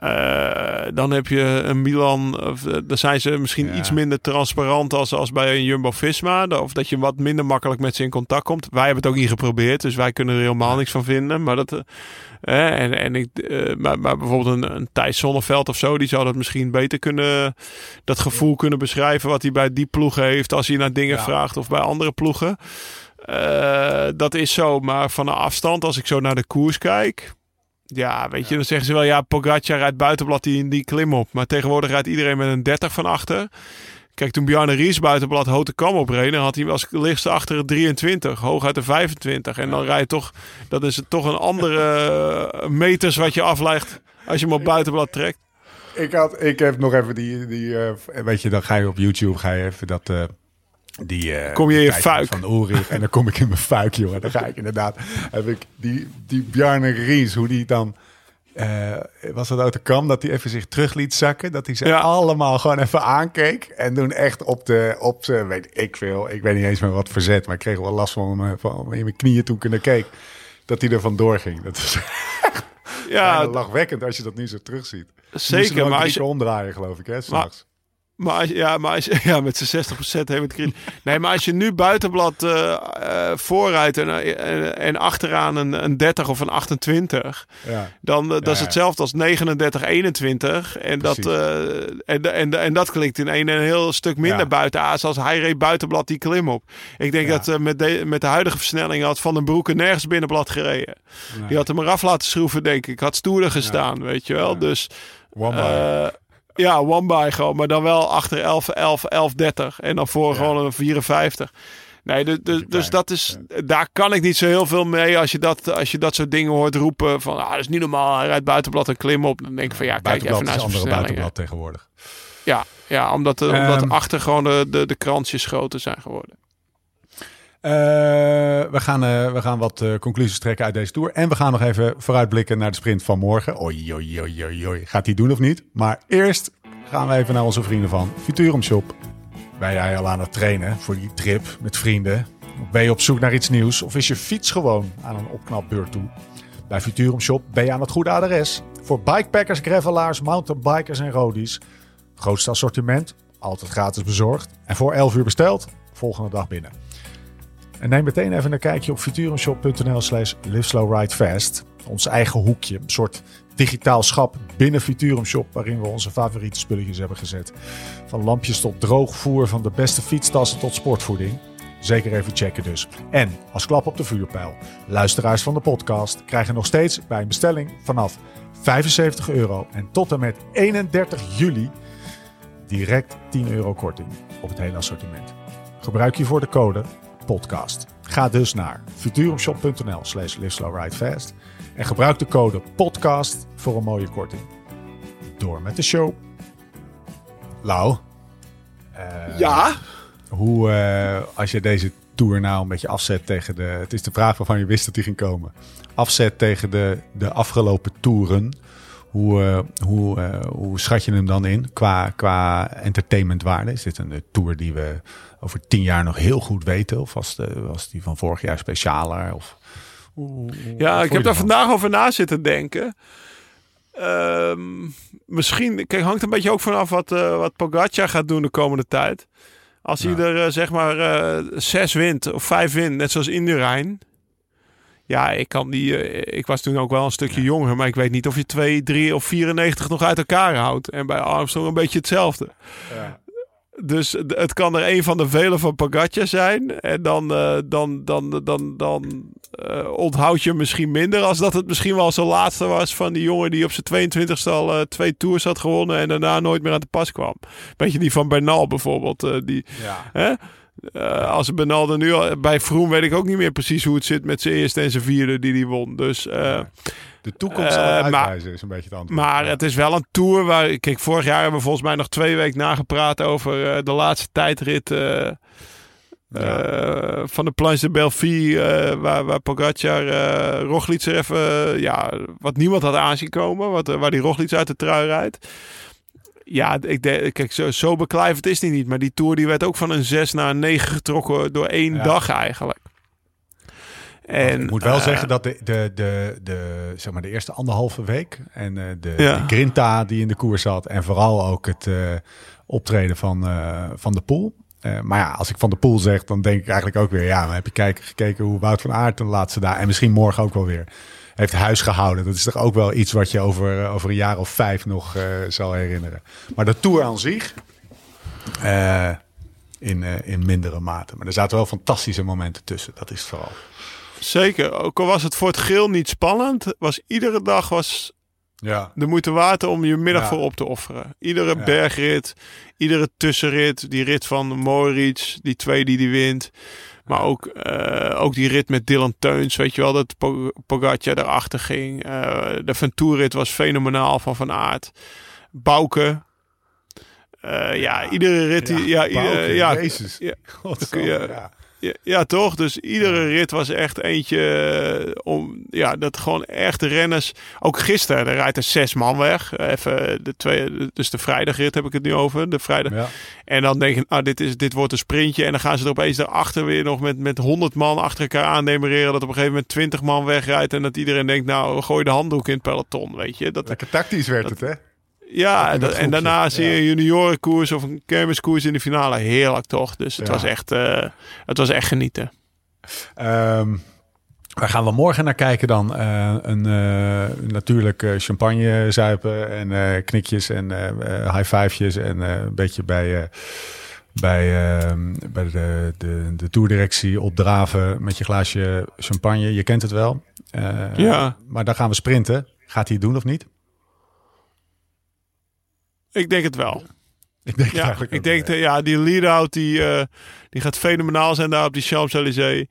Eh, dan heb je een Milan, of, eh, daar zijn ze misschien Ja. iets minder transparant als, als bij een Jumbo-Visma. Of dat je wat minder makkelijk met ze in contact komt. Wij hebben het ook niet geprobeerd, dus wij kunnen er helemaal niks van vinden. Maar, dat, eh, en, en ik, maar, maar bijvoorbeeld een, een Thijs Zonneveld of zo, die zou dat misschien beter kunnen, dat gevoel kunnen beschrijven wat hij bij die ploegen heeft als hij naar dingen Ja. vraagt of bij andere ploegen. Dat is zo, maar van een afstand, als ik zo naar de koers kijk. Ja, weet je, dan zeggen ze wel, ja, Pogacar rijdt buitenblad die, die klim op. Maar tegenwoordig rijdt iedereen met een 30 van achter. Kijk, toen Bjarne Ries buitenblad Hote Kam opreed, dan had hij als lichtste achter het 23, hooguit de 25. En dan rij je toch, dat is toch een andere eh, meters wat je aflegt als je hem op buitenblad trekt. Ik, had, ik heb nog even die, die eh, weet je, dan ga je op YouTube, ga je even dat, eh, die... eh, Kom je in je fuik. Van Ulrich en dan kom ik in mijn fuik, jongen. Dan ga ik inderdaad, heb ik die, die Bjarne Ries, hoe die dan... eh, was dat uit de kam dat hij even zich terug liet zakken? Dat hij ze Ja. allemaal gewoon even aankeek. En toen echt op de, op ze, weet ik veel, ik weet niet eens meer wat verzet. Maar ik kreeg wel last van, mijn- van in mijn knieën toen ik naar keek. Dat hij er vandoor ging. Dat is Ja, lachwekkend als je dat nu zo terugziet. zeker. Maar als je, omdraaien, geloof ik, hè, s'nachts. Maar als, ja, maar als, ja, met zijn 60% heeft het. Nee, maar als je nu buitenblad eh eh, voorrijdt en, en, en achteraan een, een 30 of een 28, Ja. dan eh, dat is hetzelfde als 39, 21. En dat, Precies. eh, en, en, en dat klinkt in een, een heel stuk minder buiten aas als hij reed buitenblad die klim op. Ik denk dat eh, met, de, met de huidige versnelling had Van den Broeke nergens binnenblad gereden. Die had hem eraf laten schroeven, denk ik. Had stoerder gestaan, weet je wel. Dus eh, ja, one by gewoon. Maar dan wel achter 11, 11, 11, 30. En dan voor Ja. gewoon een 54. Nee, dus, dus, dus dat is, daar kan ik niet zo heel veel mee. Als je dat, als je dat soort dingen hoort roepen. Van, ah, dat is niet normaal. Hij rijdt buitenblad en klim op. Dan denk ik van, ja, kijk even naar is zijn andere buitenblad tegenwoordig. Ja, ja, omdat, eh, omdat Ehm. achter gewoon de, de, de kransjes groter zijn geworden. Eh, we, gaan, eh, we gaan wat eh, conclusies trekken uit deze tour. En we gaan nog even vooruitblikken naar de sprint van morgen. Oei. Gaat hij doen of niet? Maar eerst gaan we even naar onze vrienden van Futurum Shop. Ben jij al aan het trainen voor die trip met vrienden? Ben je op zoek naar iets nieuws? Of is je fiets gewoon aan een opknapbeurt toe? Bij Futurum Shop ben je aan het goede adres. Voor bikepackers, gravelaars, mountainbikers en roadies. Grootste assortiment, altijd gratis bezorgd. En voor 11 uur besteld, volgende dag binnen. En neem meteen even een kijkje op futurumshop.nl slash liveslowridefast. Ons eigen hoekje, een soort digitaal schap binnen Futurum Shop... waarin we onze favoriete spulletjes hebben gezet. Van lampjes tot droogvoer, van de beste fietstassen tot sportvoeding. Zeker even checken dus. En als klap op de vuurpijl, luisteraars van de podcast... krijgen nog steeds bij een bestelling vanaf 75 euro... en tot en met 31 juli direct 10 euro korting op het hele assortiment. Gebruik hiervoor de code podcast. Ga dus naar futurumshop.nl slash liveslowridefast en gebruik de code podcast voor een mooie korting. Door met de show. Lau, eh, Ja, hoe, eh, als je deze tour nou een beetje afzet tegen de... Het is de vraag waarvan je wist dat die ging komen. Afzet tegen de, de afgelopen toeren. Hoe, eh, hoe, hoe schat je hem dan in qua, qua entertainmentwaarde? Is dit een tour die we over tien jaar nog heel goed weten? Of was, de, was die van vorig jaar specialer? Of, Ja, ik heb daar vandaag over na zitten denken. Ehm, misschien, kijk, hangt een beetje ook vanaf wat, eh wat Pogacar gaat doen de komende tijd. Als hij er eh, zeg maar eh, zes wint of vijf wint, net zoals Indurain. Ja, ik kan die. ik was toen ook wel een stukje jonger, maar ik weet niet of je 2, 3 of 94 nog uit elkaar houdt. En bij Armstrong een beetje hetzelfde. Ja. Dus het kan er een van de vele van Pogacar zijn. En dan, eh, dan, dan, dan, dan eh, onthoud je misschien minder. Als dat het misschien wel zijn laatste was van die jongen die op zijn 22e al eh, twee tours had gewonnen. En daarna nooit meer aan de pas kwam. Weet je, die van Bernal bijvoorbeeld. eh, die, Ja. hè? Eh, als Bernal er nu al... Bij Vroom weet ik ook niet meer precies hoe het zit met zijn eerste en zijn vierde die hij won. Dus... eh, De toekomst zal Eh, uitwijzen, is een beetje het antwoord. maar Ja. het is wel een tour waar... Kijk, vorig jaar hebben we volgens mij nog twee weken nagepraat over de laatste tijdrit van de Planche de Belfi. eh, waar, waar Pogacar uh, Roglic er even... ja, wat niemand had aanzien komen. Wat, waar die Roglic uit de trui rijdt. Ja, ik denk, kijk, zo, zo beklijvend is die niet. Maar die Tour die werd ook van een 6 naar een 9 getrokken door één Ja. dag eigenlijk. En, ik moet wel eh, zeggen dat de, de, de, de, zeg maar de eerste anderhalve week en eh, de, Ja. de grinta die in de koers zat en vooral ook het eh, optreden van, van de Poel. Eh, maar ja, als ik van de Poel zeg, dan denk ik eigenlijk ook weer, ja, maar heb je kijken, gekeken hoe Wout van Aert de laatste daar en misschien morgen ook wel weer heeft huis gehouden. Dat is toch ook wel iets wat je over, over een jaar of vijf nog eh, zal herinneren. Maar de Tour aan zich, eh, in, eh, in mindere mate. Maar er zaten wel fantastische momenten tussen, dat is het vooral. Zeker, ook al was het voor het geel niet spannend, was iedere dag was Ja, de moeite waard om je middag Ja. voor op te offeren. Iedere Ja. bergrit, iedere tussenrit, die rit van Moritz, die twee die die wint. Maar ook, eh, ook die rit met Dylan Teuns, weet je wel, dat Po- Pogacar erachter ging. Eh, de Ventour-rit was fenomenaal van Van Aert. Bouke. Eh, ja, iedere rit... die- ja, ja, Jezus. ja, je- ja. Ja, ja, toch? Dus iedere rit was echt eentje eh, om ja, dat gewoon echt de renners. Ook gisteren, er rijdt er zes man weg. Even de twee, dus de vrijdagrit heb ik het nu over. De vrijdag. Ja. En dan denk je, nou, dit, is, dit wordt een sprintje. En dan gaan ze er opeens daarachter weer nog met, met 100 man achter elkaar aan demereren. Dat op een gegeven moment 20 man wegrijdt. En dat iedereen denkt, nou, gooi de handdoek in het peloton. Weet je? Dat, Lekker tactisch werd het, hè? Ja, en daarna zie je een juniorenkoers of een kermiskoers in de finale. Heerlijk toch? Dus het, was, echt, eh, het was echt genieten. Ehm, waar gaan we morgen naar kijken dan? Eh, een eh, natuurlijk champagne zuipen en knikjes en high fivejes en een beetje bij, bij, ehm, bij de, de, de toerdirectie opdraven met je glaasje champagne. Je kent het wel. Ja. Maar dan gaan we sprinten. Gaat hij het doen of niet? Ik denk het wel. Ik denk het Ja, eigenlijk ik denk dat ja, die lead-out die, eh, die gaat fenomenaal zijn daar op die Champs-Élysées.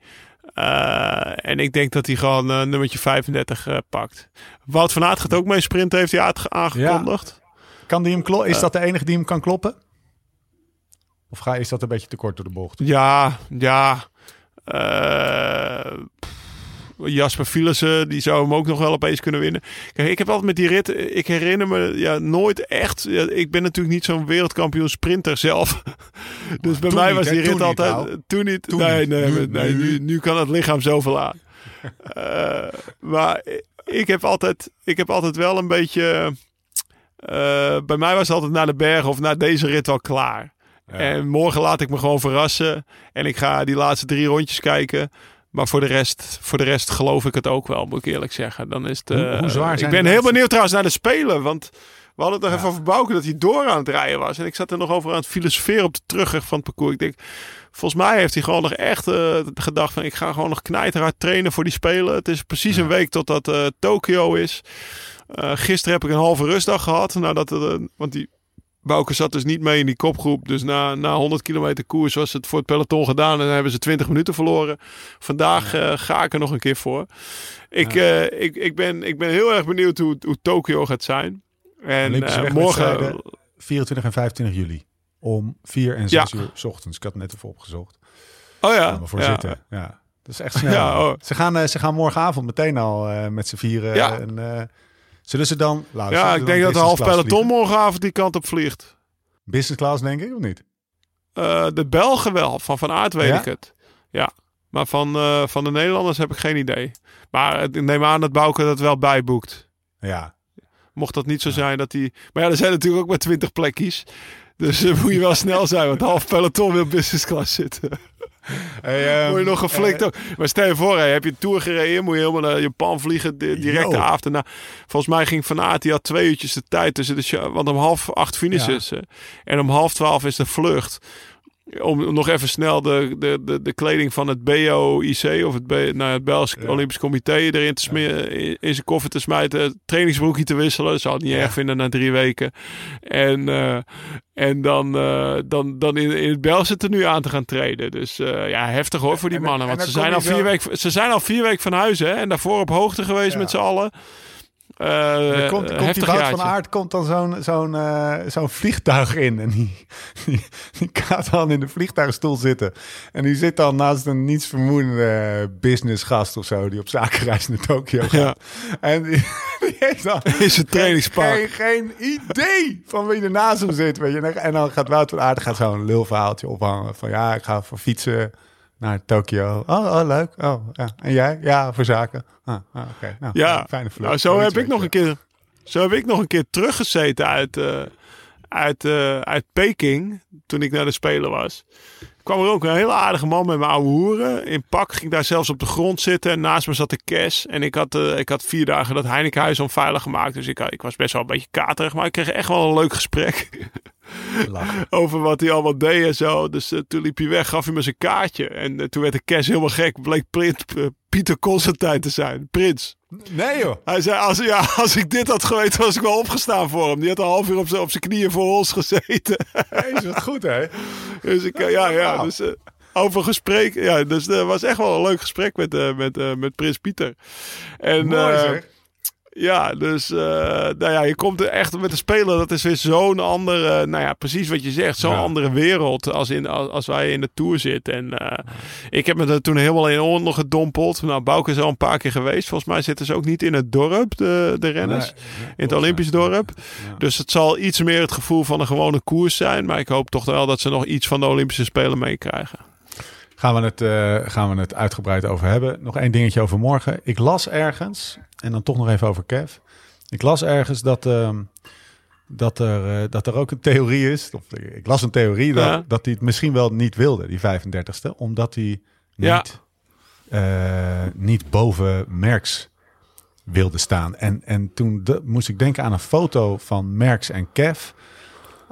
Eh, en ik denk dat hij gewoon eh, nummertje 35 eh, pakt. Wout van Aert gaat ook mee sprinten, heeft hij aangekondigd. Kan die hem klo- Eh. is dat de enige die hem kan kloppen? Of ga, is dat een beetje te kort door de bocht? Ja, ja. Jasper Philissen, die zou hem ook nog wel opeens kunnen winnen. Kijk, ik heb altijd met die rit, ik herinner me ja, nooit echt. Ja, ik ben natuurlijk niet zo'n wereldkampioen sprinter zelf. dus bij mij niet, was die rit Toen altijd. toen niet. Toen nee, nee, Nu- nee, nu. nu, nu kan het lichaam zoveel aan. Eh, maar ik heb, altijd, ik heb altijd wel een beetje. eh, bij mij was het altijd naar de berg of naar deze rit al klaar. En morgen laat ik me gewoon verrassen. En ik ga die laatste drie rondjes kijken. Maar voor de rest, voor de rest geloof ik het ook wel, moet ik eerlijk zeggen. Dan is het, Hoe- hoe zwaar ik ben heel benieuwd trouwens naar de Spelen. Want we hadden het nog Ja. even over Bouke dat hij door aan het rijden was. En ik zat er nog over aan het filosoferen op de terugweg van het parcours. Ik denk, volgens mij heeft hij gewoon nog echt eh, gedacht van... ik ga gewoon nog knijterhard trainen voor die Spelen. Het is precies een week totdat eh Tokio is. Eh, gisteren heb ik een halve rustdag gehad. Nadat want die Bouke zat dus niet mee in die kopgroep. Dus na, na 100 kilometer koers was het voor het peloton gedaan. En hebben ze 20 minuten verloren. Vandaag eh, ga ik er nog een keer voor. Ik, eh, ik, ik, ben, ik ben heel erg benieuwd hoe, hoe Tokio gaat zijn. En eh, morgen... 24 en 25 juli. Om 4 en 6 uur 's ochtends. Ik had het net even opgezocht. Oh ja. Voor ja. zitten. Ja. Dat is echt snel. Ja, oh. ze, gaan, ze gaan morgenavond meteen al met z'n vieren. Ja. En, eh, zullen ze dan... Zullen Ja, ik denk dat de half peloton morgenavond die kant op vliegt. Business class denk ik, of niet? Eh, de Belgen wel. Van Van Aert weet Ja? ik het. Ja. Maar van, eh, van de Nederlanders heb ik geen idee. Maar ik neem aan dat Bouke dat wel bijboekt. Ja. Mocht dat niet zo zijn dat hij... Maar ja, er zijn natuurlijk ook maar twintig plekjes. Dus eh, moet je wel snel zijn. Want half peloton wil business class zitten. Hey, Word je nog geflikt eh, ook. Maar stel je voor, hè, heb je een tour gereden, moet je helemaal naar Japan vliegen, di- direct de avond erna. Volgens mij ging Van Aert, die had twee uurtjes de tijd tussen de show, want om half acht Ja. ze. En om half twaalf is de vlucht. Om nog even snel de, de, de, de kleding van het BOIC of het, B, nou, het Belgisch Ja. Olympisch Comité erin te smeren, in, in zijn koffer te smijten, trainingsbroekje te wisselen. Zou het niet Ja. erg vinden na drie weken. En, eh, en dan, eh, dan, dan in, in het Belgische tenue aan te gaan treden. Dus eh, ja, heftig hoor voor die En- mannen. en Want ze zijn, al vier weken, ze zijn al vier weken van huis hè. En daarvoor op hoogte geweest Ja. met z'n allen. Er komt, komt die Wout van Aert komt dan zo'n zo'n eh, zo'n vliegtuig in. En die, die, die gaat dan in de vliegtuigstoel zitten. En die zit dan naast een nietsvermoedende businessgast of zo... die op zakenreis naar Tokio gaat. Ja. En die, die heeft dan In zijn trainingspak. Geen, geen idee van wie er naast hem zit. Weet je. En dan- En dan gaat Wout van Aert gaat zo'n lulverhaaltje ophangen. Van ja, ik ga voor fietsen naar Tokio. Oh, oh leuk. Oh, ja. En jij? Ja, voor zaken. Ah, ah, oké. Nou, Ja, fijne vlucht. nou, zo heb ik nog een keer, zo heb ik nog een keer teruggezeten uit, eh, uit, eh, uit Peking toen ik naar de Spelen was. kwam er ook een hele aardige man met mijn oude hoeren. In pak ging daar zelfs op de grond zitten. En naast me zat de Kes. En ik had, eh, ik had vier dagen dat Heinekenhuis onveilig gemaakt. Dus ik, ik was best wel een beetje katerig. Maar ik kreeg echt wel een leuk gesprek. Lachen. over wat hij allemaal deed en zo. Dus eh, toen liep hij weg, gaf hij me zijn kaartje. En eh, toen werd de Kes helemaal gek. Bleek eh, Pieter Constantijn te zijn. Prins. Nee joh. Hij zei, als, ja, als ik dit had geweten, was ik wel opgestaan voor hem. Die had een half uur op zijn, op zijn knieën voor ons gezeten. Is wat goed hè? dus ik, ja, ja, dus over gesprek. Ja, dus het was echt wel een leuk gesprek met, met, met Prins Pieter. En, Mooi zeg. Ja, dus eh, nou ja, je komt er echt met de speler. Dat is weer zo'n andere, nou ja, precies wat je zegt. Zo'n Ja. andere wereld als, in, als, als wij in de Tour zitten. En eh, ik heb me er toen helemaal in onder gedompeld. Nou, Bouke is al een paar keer geweest. Volgens mij zitten ze ook niet in het dorp, de, de renners. Nee, in het Olympisch dorp. Ja. Dus het zal iets meer het gevoel van een gewone koers zijn. Maar ik hoop toch wel dat ze nog iets van de Olympische Spelen meekrijgen. Gaan we, het, eh, gaan we het uitgebreid over hebben. Nog één dingetje over morgen. Ik las ergens, en dan toch nog even over Kev. Ik las ergens dat, ehm, dat, er, eh, dat er ook een theorie is. Of, ik las een theorie dat, Ja. dat hij het misschien wel niet wilde, die 35ste. Omdat hij niet, eh, niet boven Merckx wilde staan. En, en toen de- moest ik denken aan een foto van Merckx en Kev.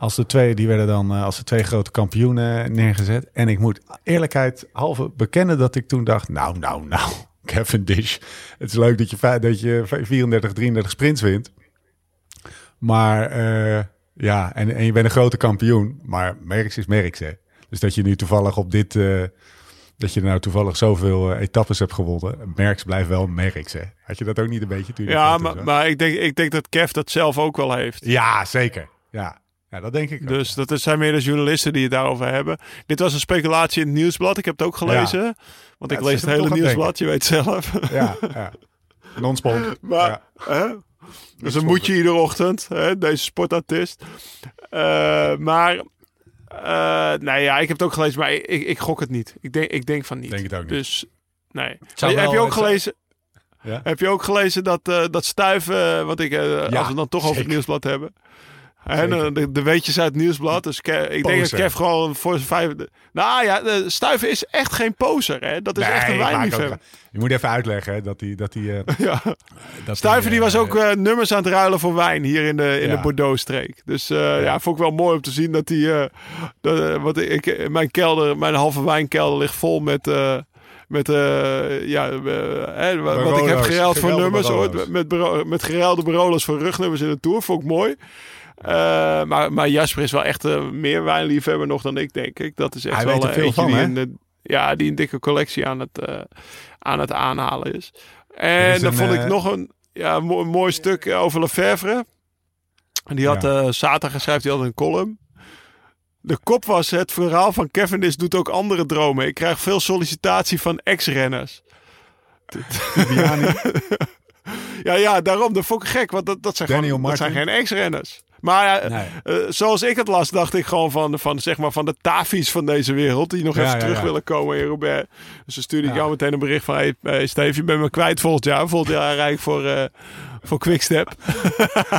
Als de twee, die werden dan eh, als de twee grote kampioenen neergezet. En ik moet eerlijkheid halve bekennen dat ik toen dacht, nou, nou, nou, Cavendish. Het is leuk dat je, dat je 34, 33 sprints wint. Maar eh, ja, en, en je bent een grote kampioen. Maar Merckx is Merckx, hè. Dus dat je nu toevallig op dit... eh, dat je nou toevallig zoveel etappes hebt gewonnen. Merckx blijft wel Merckx, hè. Had je dat ook niet een beetje toen Ja, maar, maar ik, denk, ik denk dat Kev dat zelf ook wel heeft. Ja, zeker. Ja, ja dat denk ik ook. Dus dat zijn meer de journalisten die het daarover hebben. Dit was een speculatie in het nieuwsblad. Ik heb het ook gelezen. Want ik lees het hele nieuwsblad, je weet zelf. Ja, ja. Non-spon. Maar, ja. hè? Dus een moedje iedere ochtend, hè? deze sportartiest. Eh, maar, eh nou ja, ik heb het ook gelezen, maar ik, ik, ik gok het niet. Ik denk, ik denk van niet. Denk het ook niet. Dus, nee. heb je ook zou- gelezen... Ja? Heb je ook gelezen dat, eh dat stuiven, wat ik, eh, als we het dan toch over het nieuwsblad hebben. Zeker. de, de weetjes uit het nieuwsblad. Dus ik denk dat. Kev gewoon voor zijn vijf... Nou ja, stuiven is echt geen poser. Hè? Dat is echt een wijnliefhebber. Je moet even uitleggen hè, dat hij... Dat hij eh, Ja. dat Stuiven die was eh, ook eh, nummers aan het ruilen voor wijn hier in de, in Ja. de Bordeaux-streek. Dus ja. vond ik wel mooi om te zien dat hij... dat, wat ik, mijn kelder, mijn halve wijnkelder ligt vol met... met, ja, eh, wat ik heb geruild voor nummers. Ooit, met, met geruilde Barolos voor rugnummers in de Tour. Vond ik mooi. Eh, maar, maar Jasper is wel echt eh, meer wijnliefhebber nog dan ik, denk ik. Dat is echt Hij wel weet er een veel van, die een, eh, ja, die een dikke collectie aan het, eh, aan het aanhalen is. En is dan een, vond ik eh, nog een ja, mooi, mooi stuk over Lefevre. En die had Ja. eh zaterdag schrijft hij altijd een column. De kop was het verhaal van Cavendish doet ook andere dromen. Ik krijg veel sollicitatie van ex-renners. Ja, ja, daarom. Dat vond ik gek. Want dat, dat, zijn, gewoon, dat zijn geen ex-renners. Maar eh, Nee. eh, zoals ik het las, dacht ik gewoon van, van, zeg maar, van de Tafi's van deze wereld. Die nog Ja, even ja, terug ja. willen komen in Robert. Dus dan stuurde ik jou meteen een bericht van... Hey, hey Steve, je bent me kwijt volgend jaar. Volgend jaar rijd ik voor, eh voor Quickstep.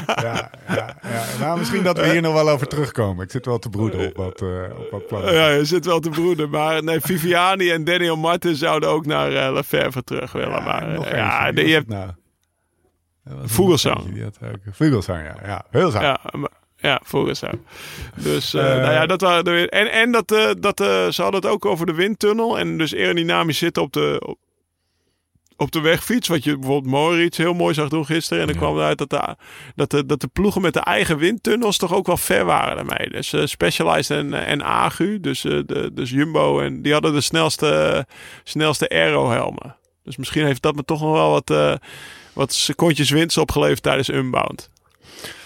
ja, ja, ja. Nou, misschien dat we hier nog wel over terugkomen. Ik zit wel te broeden op wat, eh, op wat plannen. ja, je zit wel te broeden. Maar nee, Viviani en Daniel Martin zouden ook naar eh Lefevre terug willen. maar ja, je hebt... nou? Vogelsang. die had ook- Vogelsang, ja. ja. Vogelsang. Ja, maar- ja volgens jou. Dus eh, Eh. nou ja, dat waren de, en, en dat, eh, dat ze hadden het ook over de windtunnel. En dus aerodynamisch zitten op de, op, op de wegfiets. Wat je bijvoorbeeld Moritz heel mooi zag doen gisteren. En dan Ja. kwam eruit dat de, dat, de, dat de ploegen met de eigen windtunnels toch ook wel ver waren daarmee. Dus eh, Specialized en, en Agu, dus, de, dus Jumbo. En die hadden de snelste, snelste aero-helmen. Dus misschien heeft dat me toch nog wel wat, wat secondjes winst opgeleverd tijdens Unbound.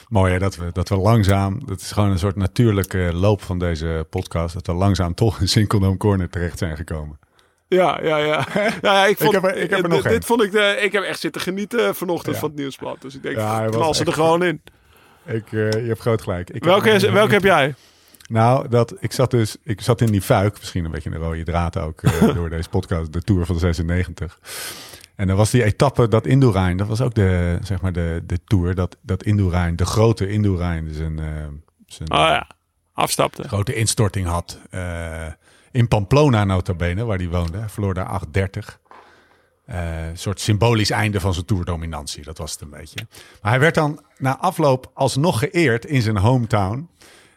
Mooi hè, dat we, dat we langzaam, dat is gewoon een soort natuurlijke loop van deze podcast, dat we langzaam toch in Sinkeldome Corner terecht zijn gekomen. Ja, ja, ja. ja ik, vond, heb er- ik heb er nog dit, dit vond ik, de, ik heb echt zitten genieten vanochtend Ja. van het nieuwsblad. Dus ik denk, Ja, knal ze er gewoon in. Ik, eh, je hebt groot gelijk. Ik heb Welke, is, welke heb jij? Nou, dat, ik zat dus ik zat in die fuik, misschien een beetje een rode draad ook eh, door deze podcast, de Tour van 96. En dan was die etappe, dat Indurain, dat was ook de, zeg maar de, de Tour, dat, dat Indurain, de grote Indurain, dus een, eh, zijn Oh ja, afstapte. grote instorting had. eh, in Pamplona nota bene, waar hij woonde. Hij verloor daar 8.30. Eh, een soort symbolisch einde van zijn toerdominantie. Dat was het een beetje. Maar hij werd dan na afloop alsnog geëerd in zijn hometown.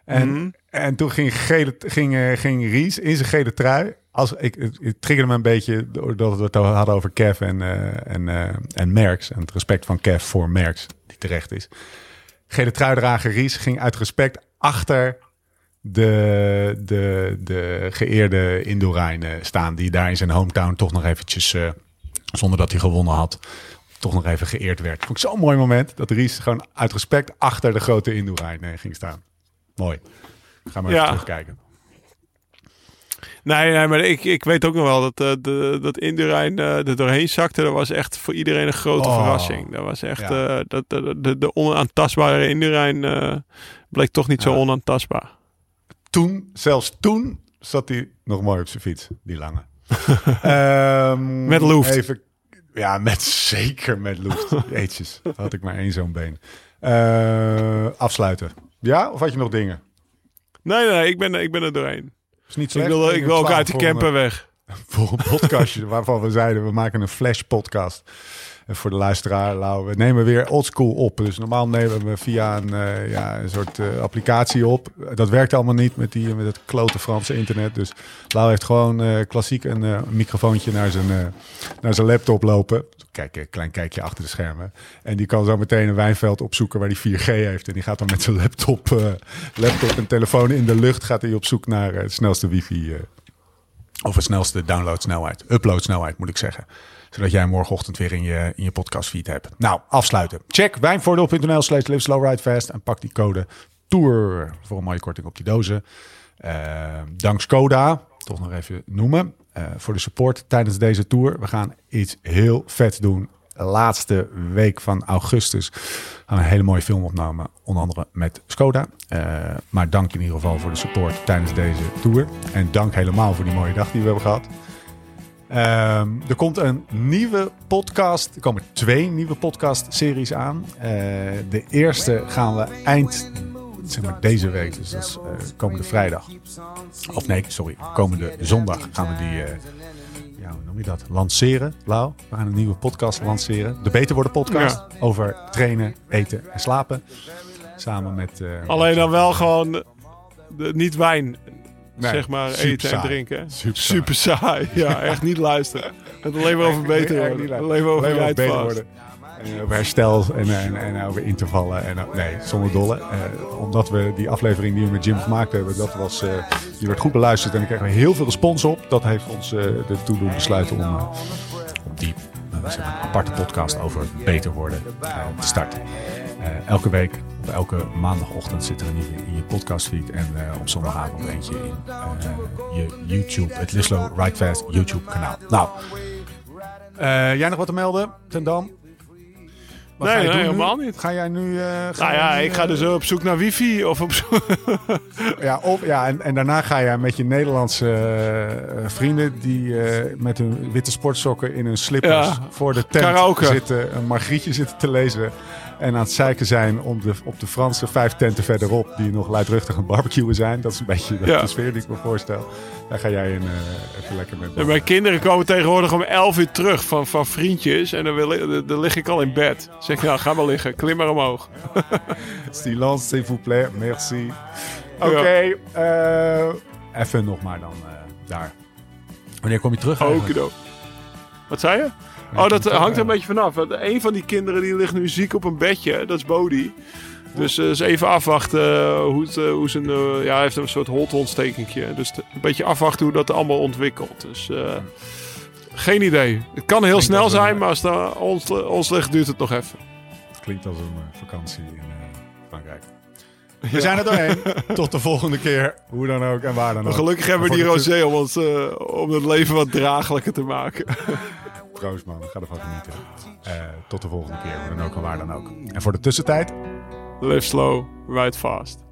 En, en toen ging, gele, ging, eh, ging Ries in zijn gele trui. Als, ik, het, triggerde me een beetje doordat we het hadden over Kev en, eh, en, eh, en Merks. En het respect van Kev voor Merks, die terecht is. Gele truidrager Ries ging uit respect achter de, de, de geëerde Indurain eh, staan. Die daar in zijn hometown toch nog eventjes, zonder dat hij gewonnen had, toch nog even geëerd werd. Vond ik zo'n mooi moment dat Ries gewoon uit respect achter de grote eh, ging staan. Mooi. Ga maar even Ja. terugkijken. Nee, nee, maar ik, ik weet ook nog wel dat, eh, de, dat Indurain eh er doorheen zakte. Dat was echt voor iedereen een grote Oh. verrassing. Dat was echt, Ja. eh, dat, de, de, de onaantastbare Indurain bleek toch niet zo onaantastbaar. Toen, zelfs toen, zat hij nog mooi op zijn fiets, die lange. Ehm, Met loeft. Even, ja, met, zeker met loeft. Jeetjes, had ik maar één zo'n been. Afsluiten. Ja, of had je nog dingen? Nee, nee, ik ben, ik ben er doorheen. Is niet Ik wil, ik wil ook uit een- camper weg. voor een podcastje waarvan we zeiden we maken een flash podcast. En voor de luisteraar, Lau, we nemen weer oldschool op. Dus normaal nemen we via een, eh, ja, een soort eh, applicatie op. Dat werkt allemaal niet met, die, met het klote Franse internet. Dus Lau heeft gewoon eh, klassiek een eh, microfoontje naar zijn, eh, naar zijn laptop lopen. Kijk, een klein kijkje achter de schermen. En die kan zo meteen een wijnveld opzoeken waar hij 4G heeft. En die gaat dan met zijn laptop, eh, laptop en telefoon in de lucht gaat hij op zoek naar eh, het snelste wifi eh, of de snelste downloadsnelheid. Uploadsnelheid moet ik zeggen. Zodat jij morgenochtend weer in je, in je podcastfeed hebt. Nou, afsluiten. Check wijnvoordeel.nl slash ride. En pak die code TOUR voor een mooie korting op die dozen. Eh, dank toch nog even noemen. Eh, voor de support tijdens deze tour. We gaan iets heel vet doen. Laatste week van augustus gaan we een hele mooie film opnemen. Onder andere met Skoda. Eh, maar dank in ieder geval voor de support tijdens deze tour. En dank helemaal voor die mooie dag die we hebben gehad. Ehm, er komt een nieuwe podcast. Er komen twee nieuwe podcast-series aan. Eh, de eerste gaan we eind zeg maar deze week, dus dat is eh, komende vrijdag. Of nee, sorry, komende zondag gaan we die, eh, ja, hoe noem je dat, lanceren. Lau, we gaan een nieuwe podcast lanceren. De Beter Worden podcast over trainen, eten en slapen. Samen met... eh, Alleen dan wel gewoon de, niet wijn, Nee, zeg maar, eten en drinken. Super saai. Super saai. Ja, echt niet luisteren. Het alleen maar over beter worden. Alleen maar over Alleen beter worden. En over herstel en, en, en over intervallen. En, nee, zonder dolle. Eh, omdat we die aflevering die we met Jim gemaakt hebben, dat was, eh, die werd goed beluisterd. En ik kreeg heel veel respons op. Dat heeft ons eh ertoe doen besluiten om, eh, die eh, aparte podcast over beter worden eh, te starten. Eh, elke week, elke maandagochtend zit er een nieuwe in je podcastfeed. En eh, op zondagavond eentje in eh, je YouTube, het Lislo Ride Fast YouTube kanaal. Nou, eh, jij nog wat te melden, Ten Dam? Wat Nee, ga je nee, doen nu? helemaal niet. Ga jij nu... eh, ga Nou ja, nu, ik ga eh, dus op zoek naar wifi of op zoek... Ja, of, ja en, en daarna ga jij met je Nederlandse eh, vrienden... die met hun witte sportsokken in hun slippers Ja, voor de tent karaoke. zitten... een margrietje zitten te lezen... en aan het zeiken zijn om de, op de Franse vijf tenten verderop... die nog luidruchtig aan barbecuen zijn. Dat is een beetje de, Ja. de sfeer die ik me voorstel. Daar ga jij in, eh, even lekker mee. Ja, mijn kinderen komen tegenwoordig om 11 uur terug van, van vriendjes. En dan, wil dan lig ik al in bed. Dan zeg ik, nou, ga maar liggen. Klim maar omhoog. Silence, s'il vous plaît, merci. Oké, eh, even nog maar dan eh, daar. Wanneer kom je terug? eigenlijk? Okido. Wat zei je? Oh, dat eh, hangt er een beetje vanaf. Want Een van die kinderen die ligt nu ziek op een bedje. Dat is Bodie. Dus eh, eens even afwachten eh, hoe, het, eh, hoe zijn... eh, ja, hij heeft een soort holtontstekentje. Dus een beetje afwachten hoe dat allemaal ontwikkelt. Dus eh, Geen idee. Het kan heel Klinkt snel als een- zijn, maar als het ons, ons ligt, duurt het nog even. Klinkt als een eh, vakantie in eh, Frankrijk. We zijn er doorheen. Tot de volgende keer. Hoe dan ook en waar dan ook. Gelukkig hebben we die rosé om, ons, eh, om het leven wat draaglijker te maken. Proost man, ga ervan genieten. Eh, tot de volgende keer, hoe dan ook en waar dan ook. En voor de tussentijd... Live slow, ride fast.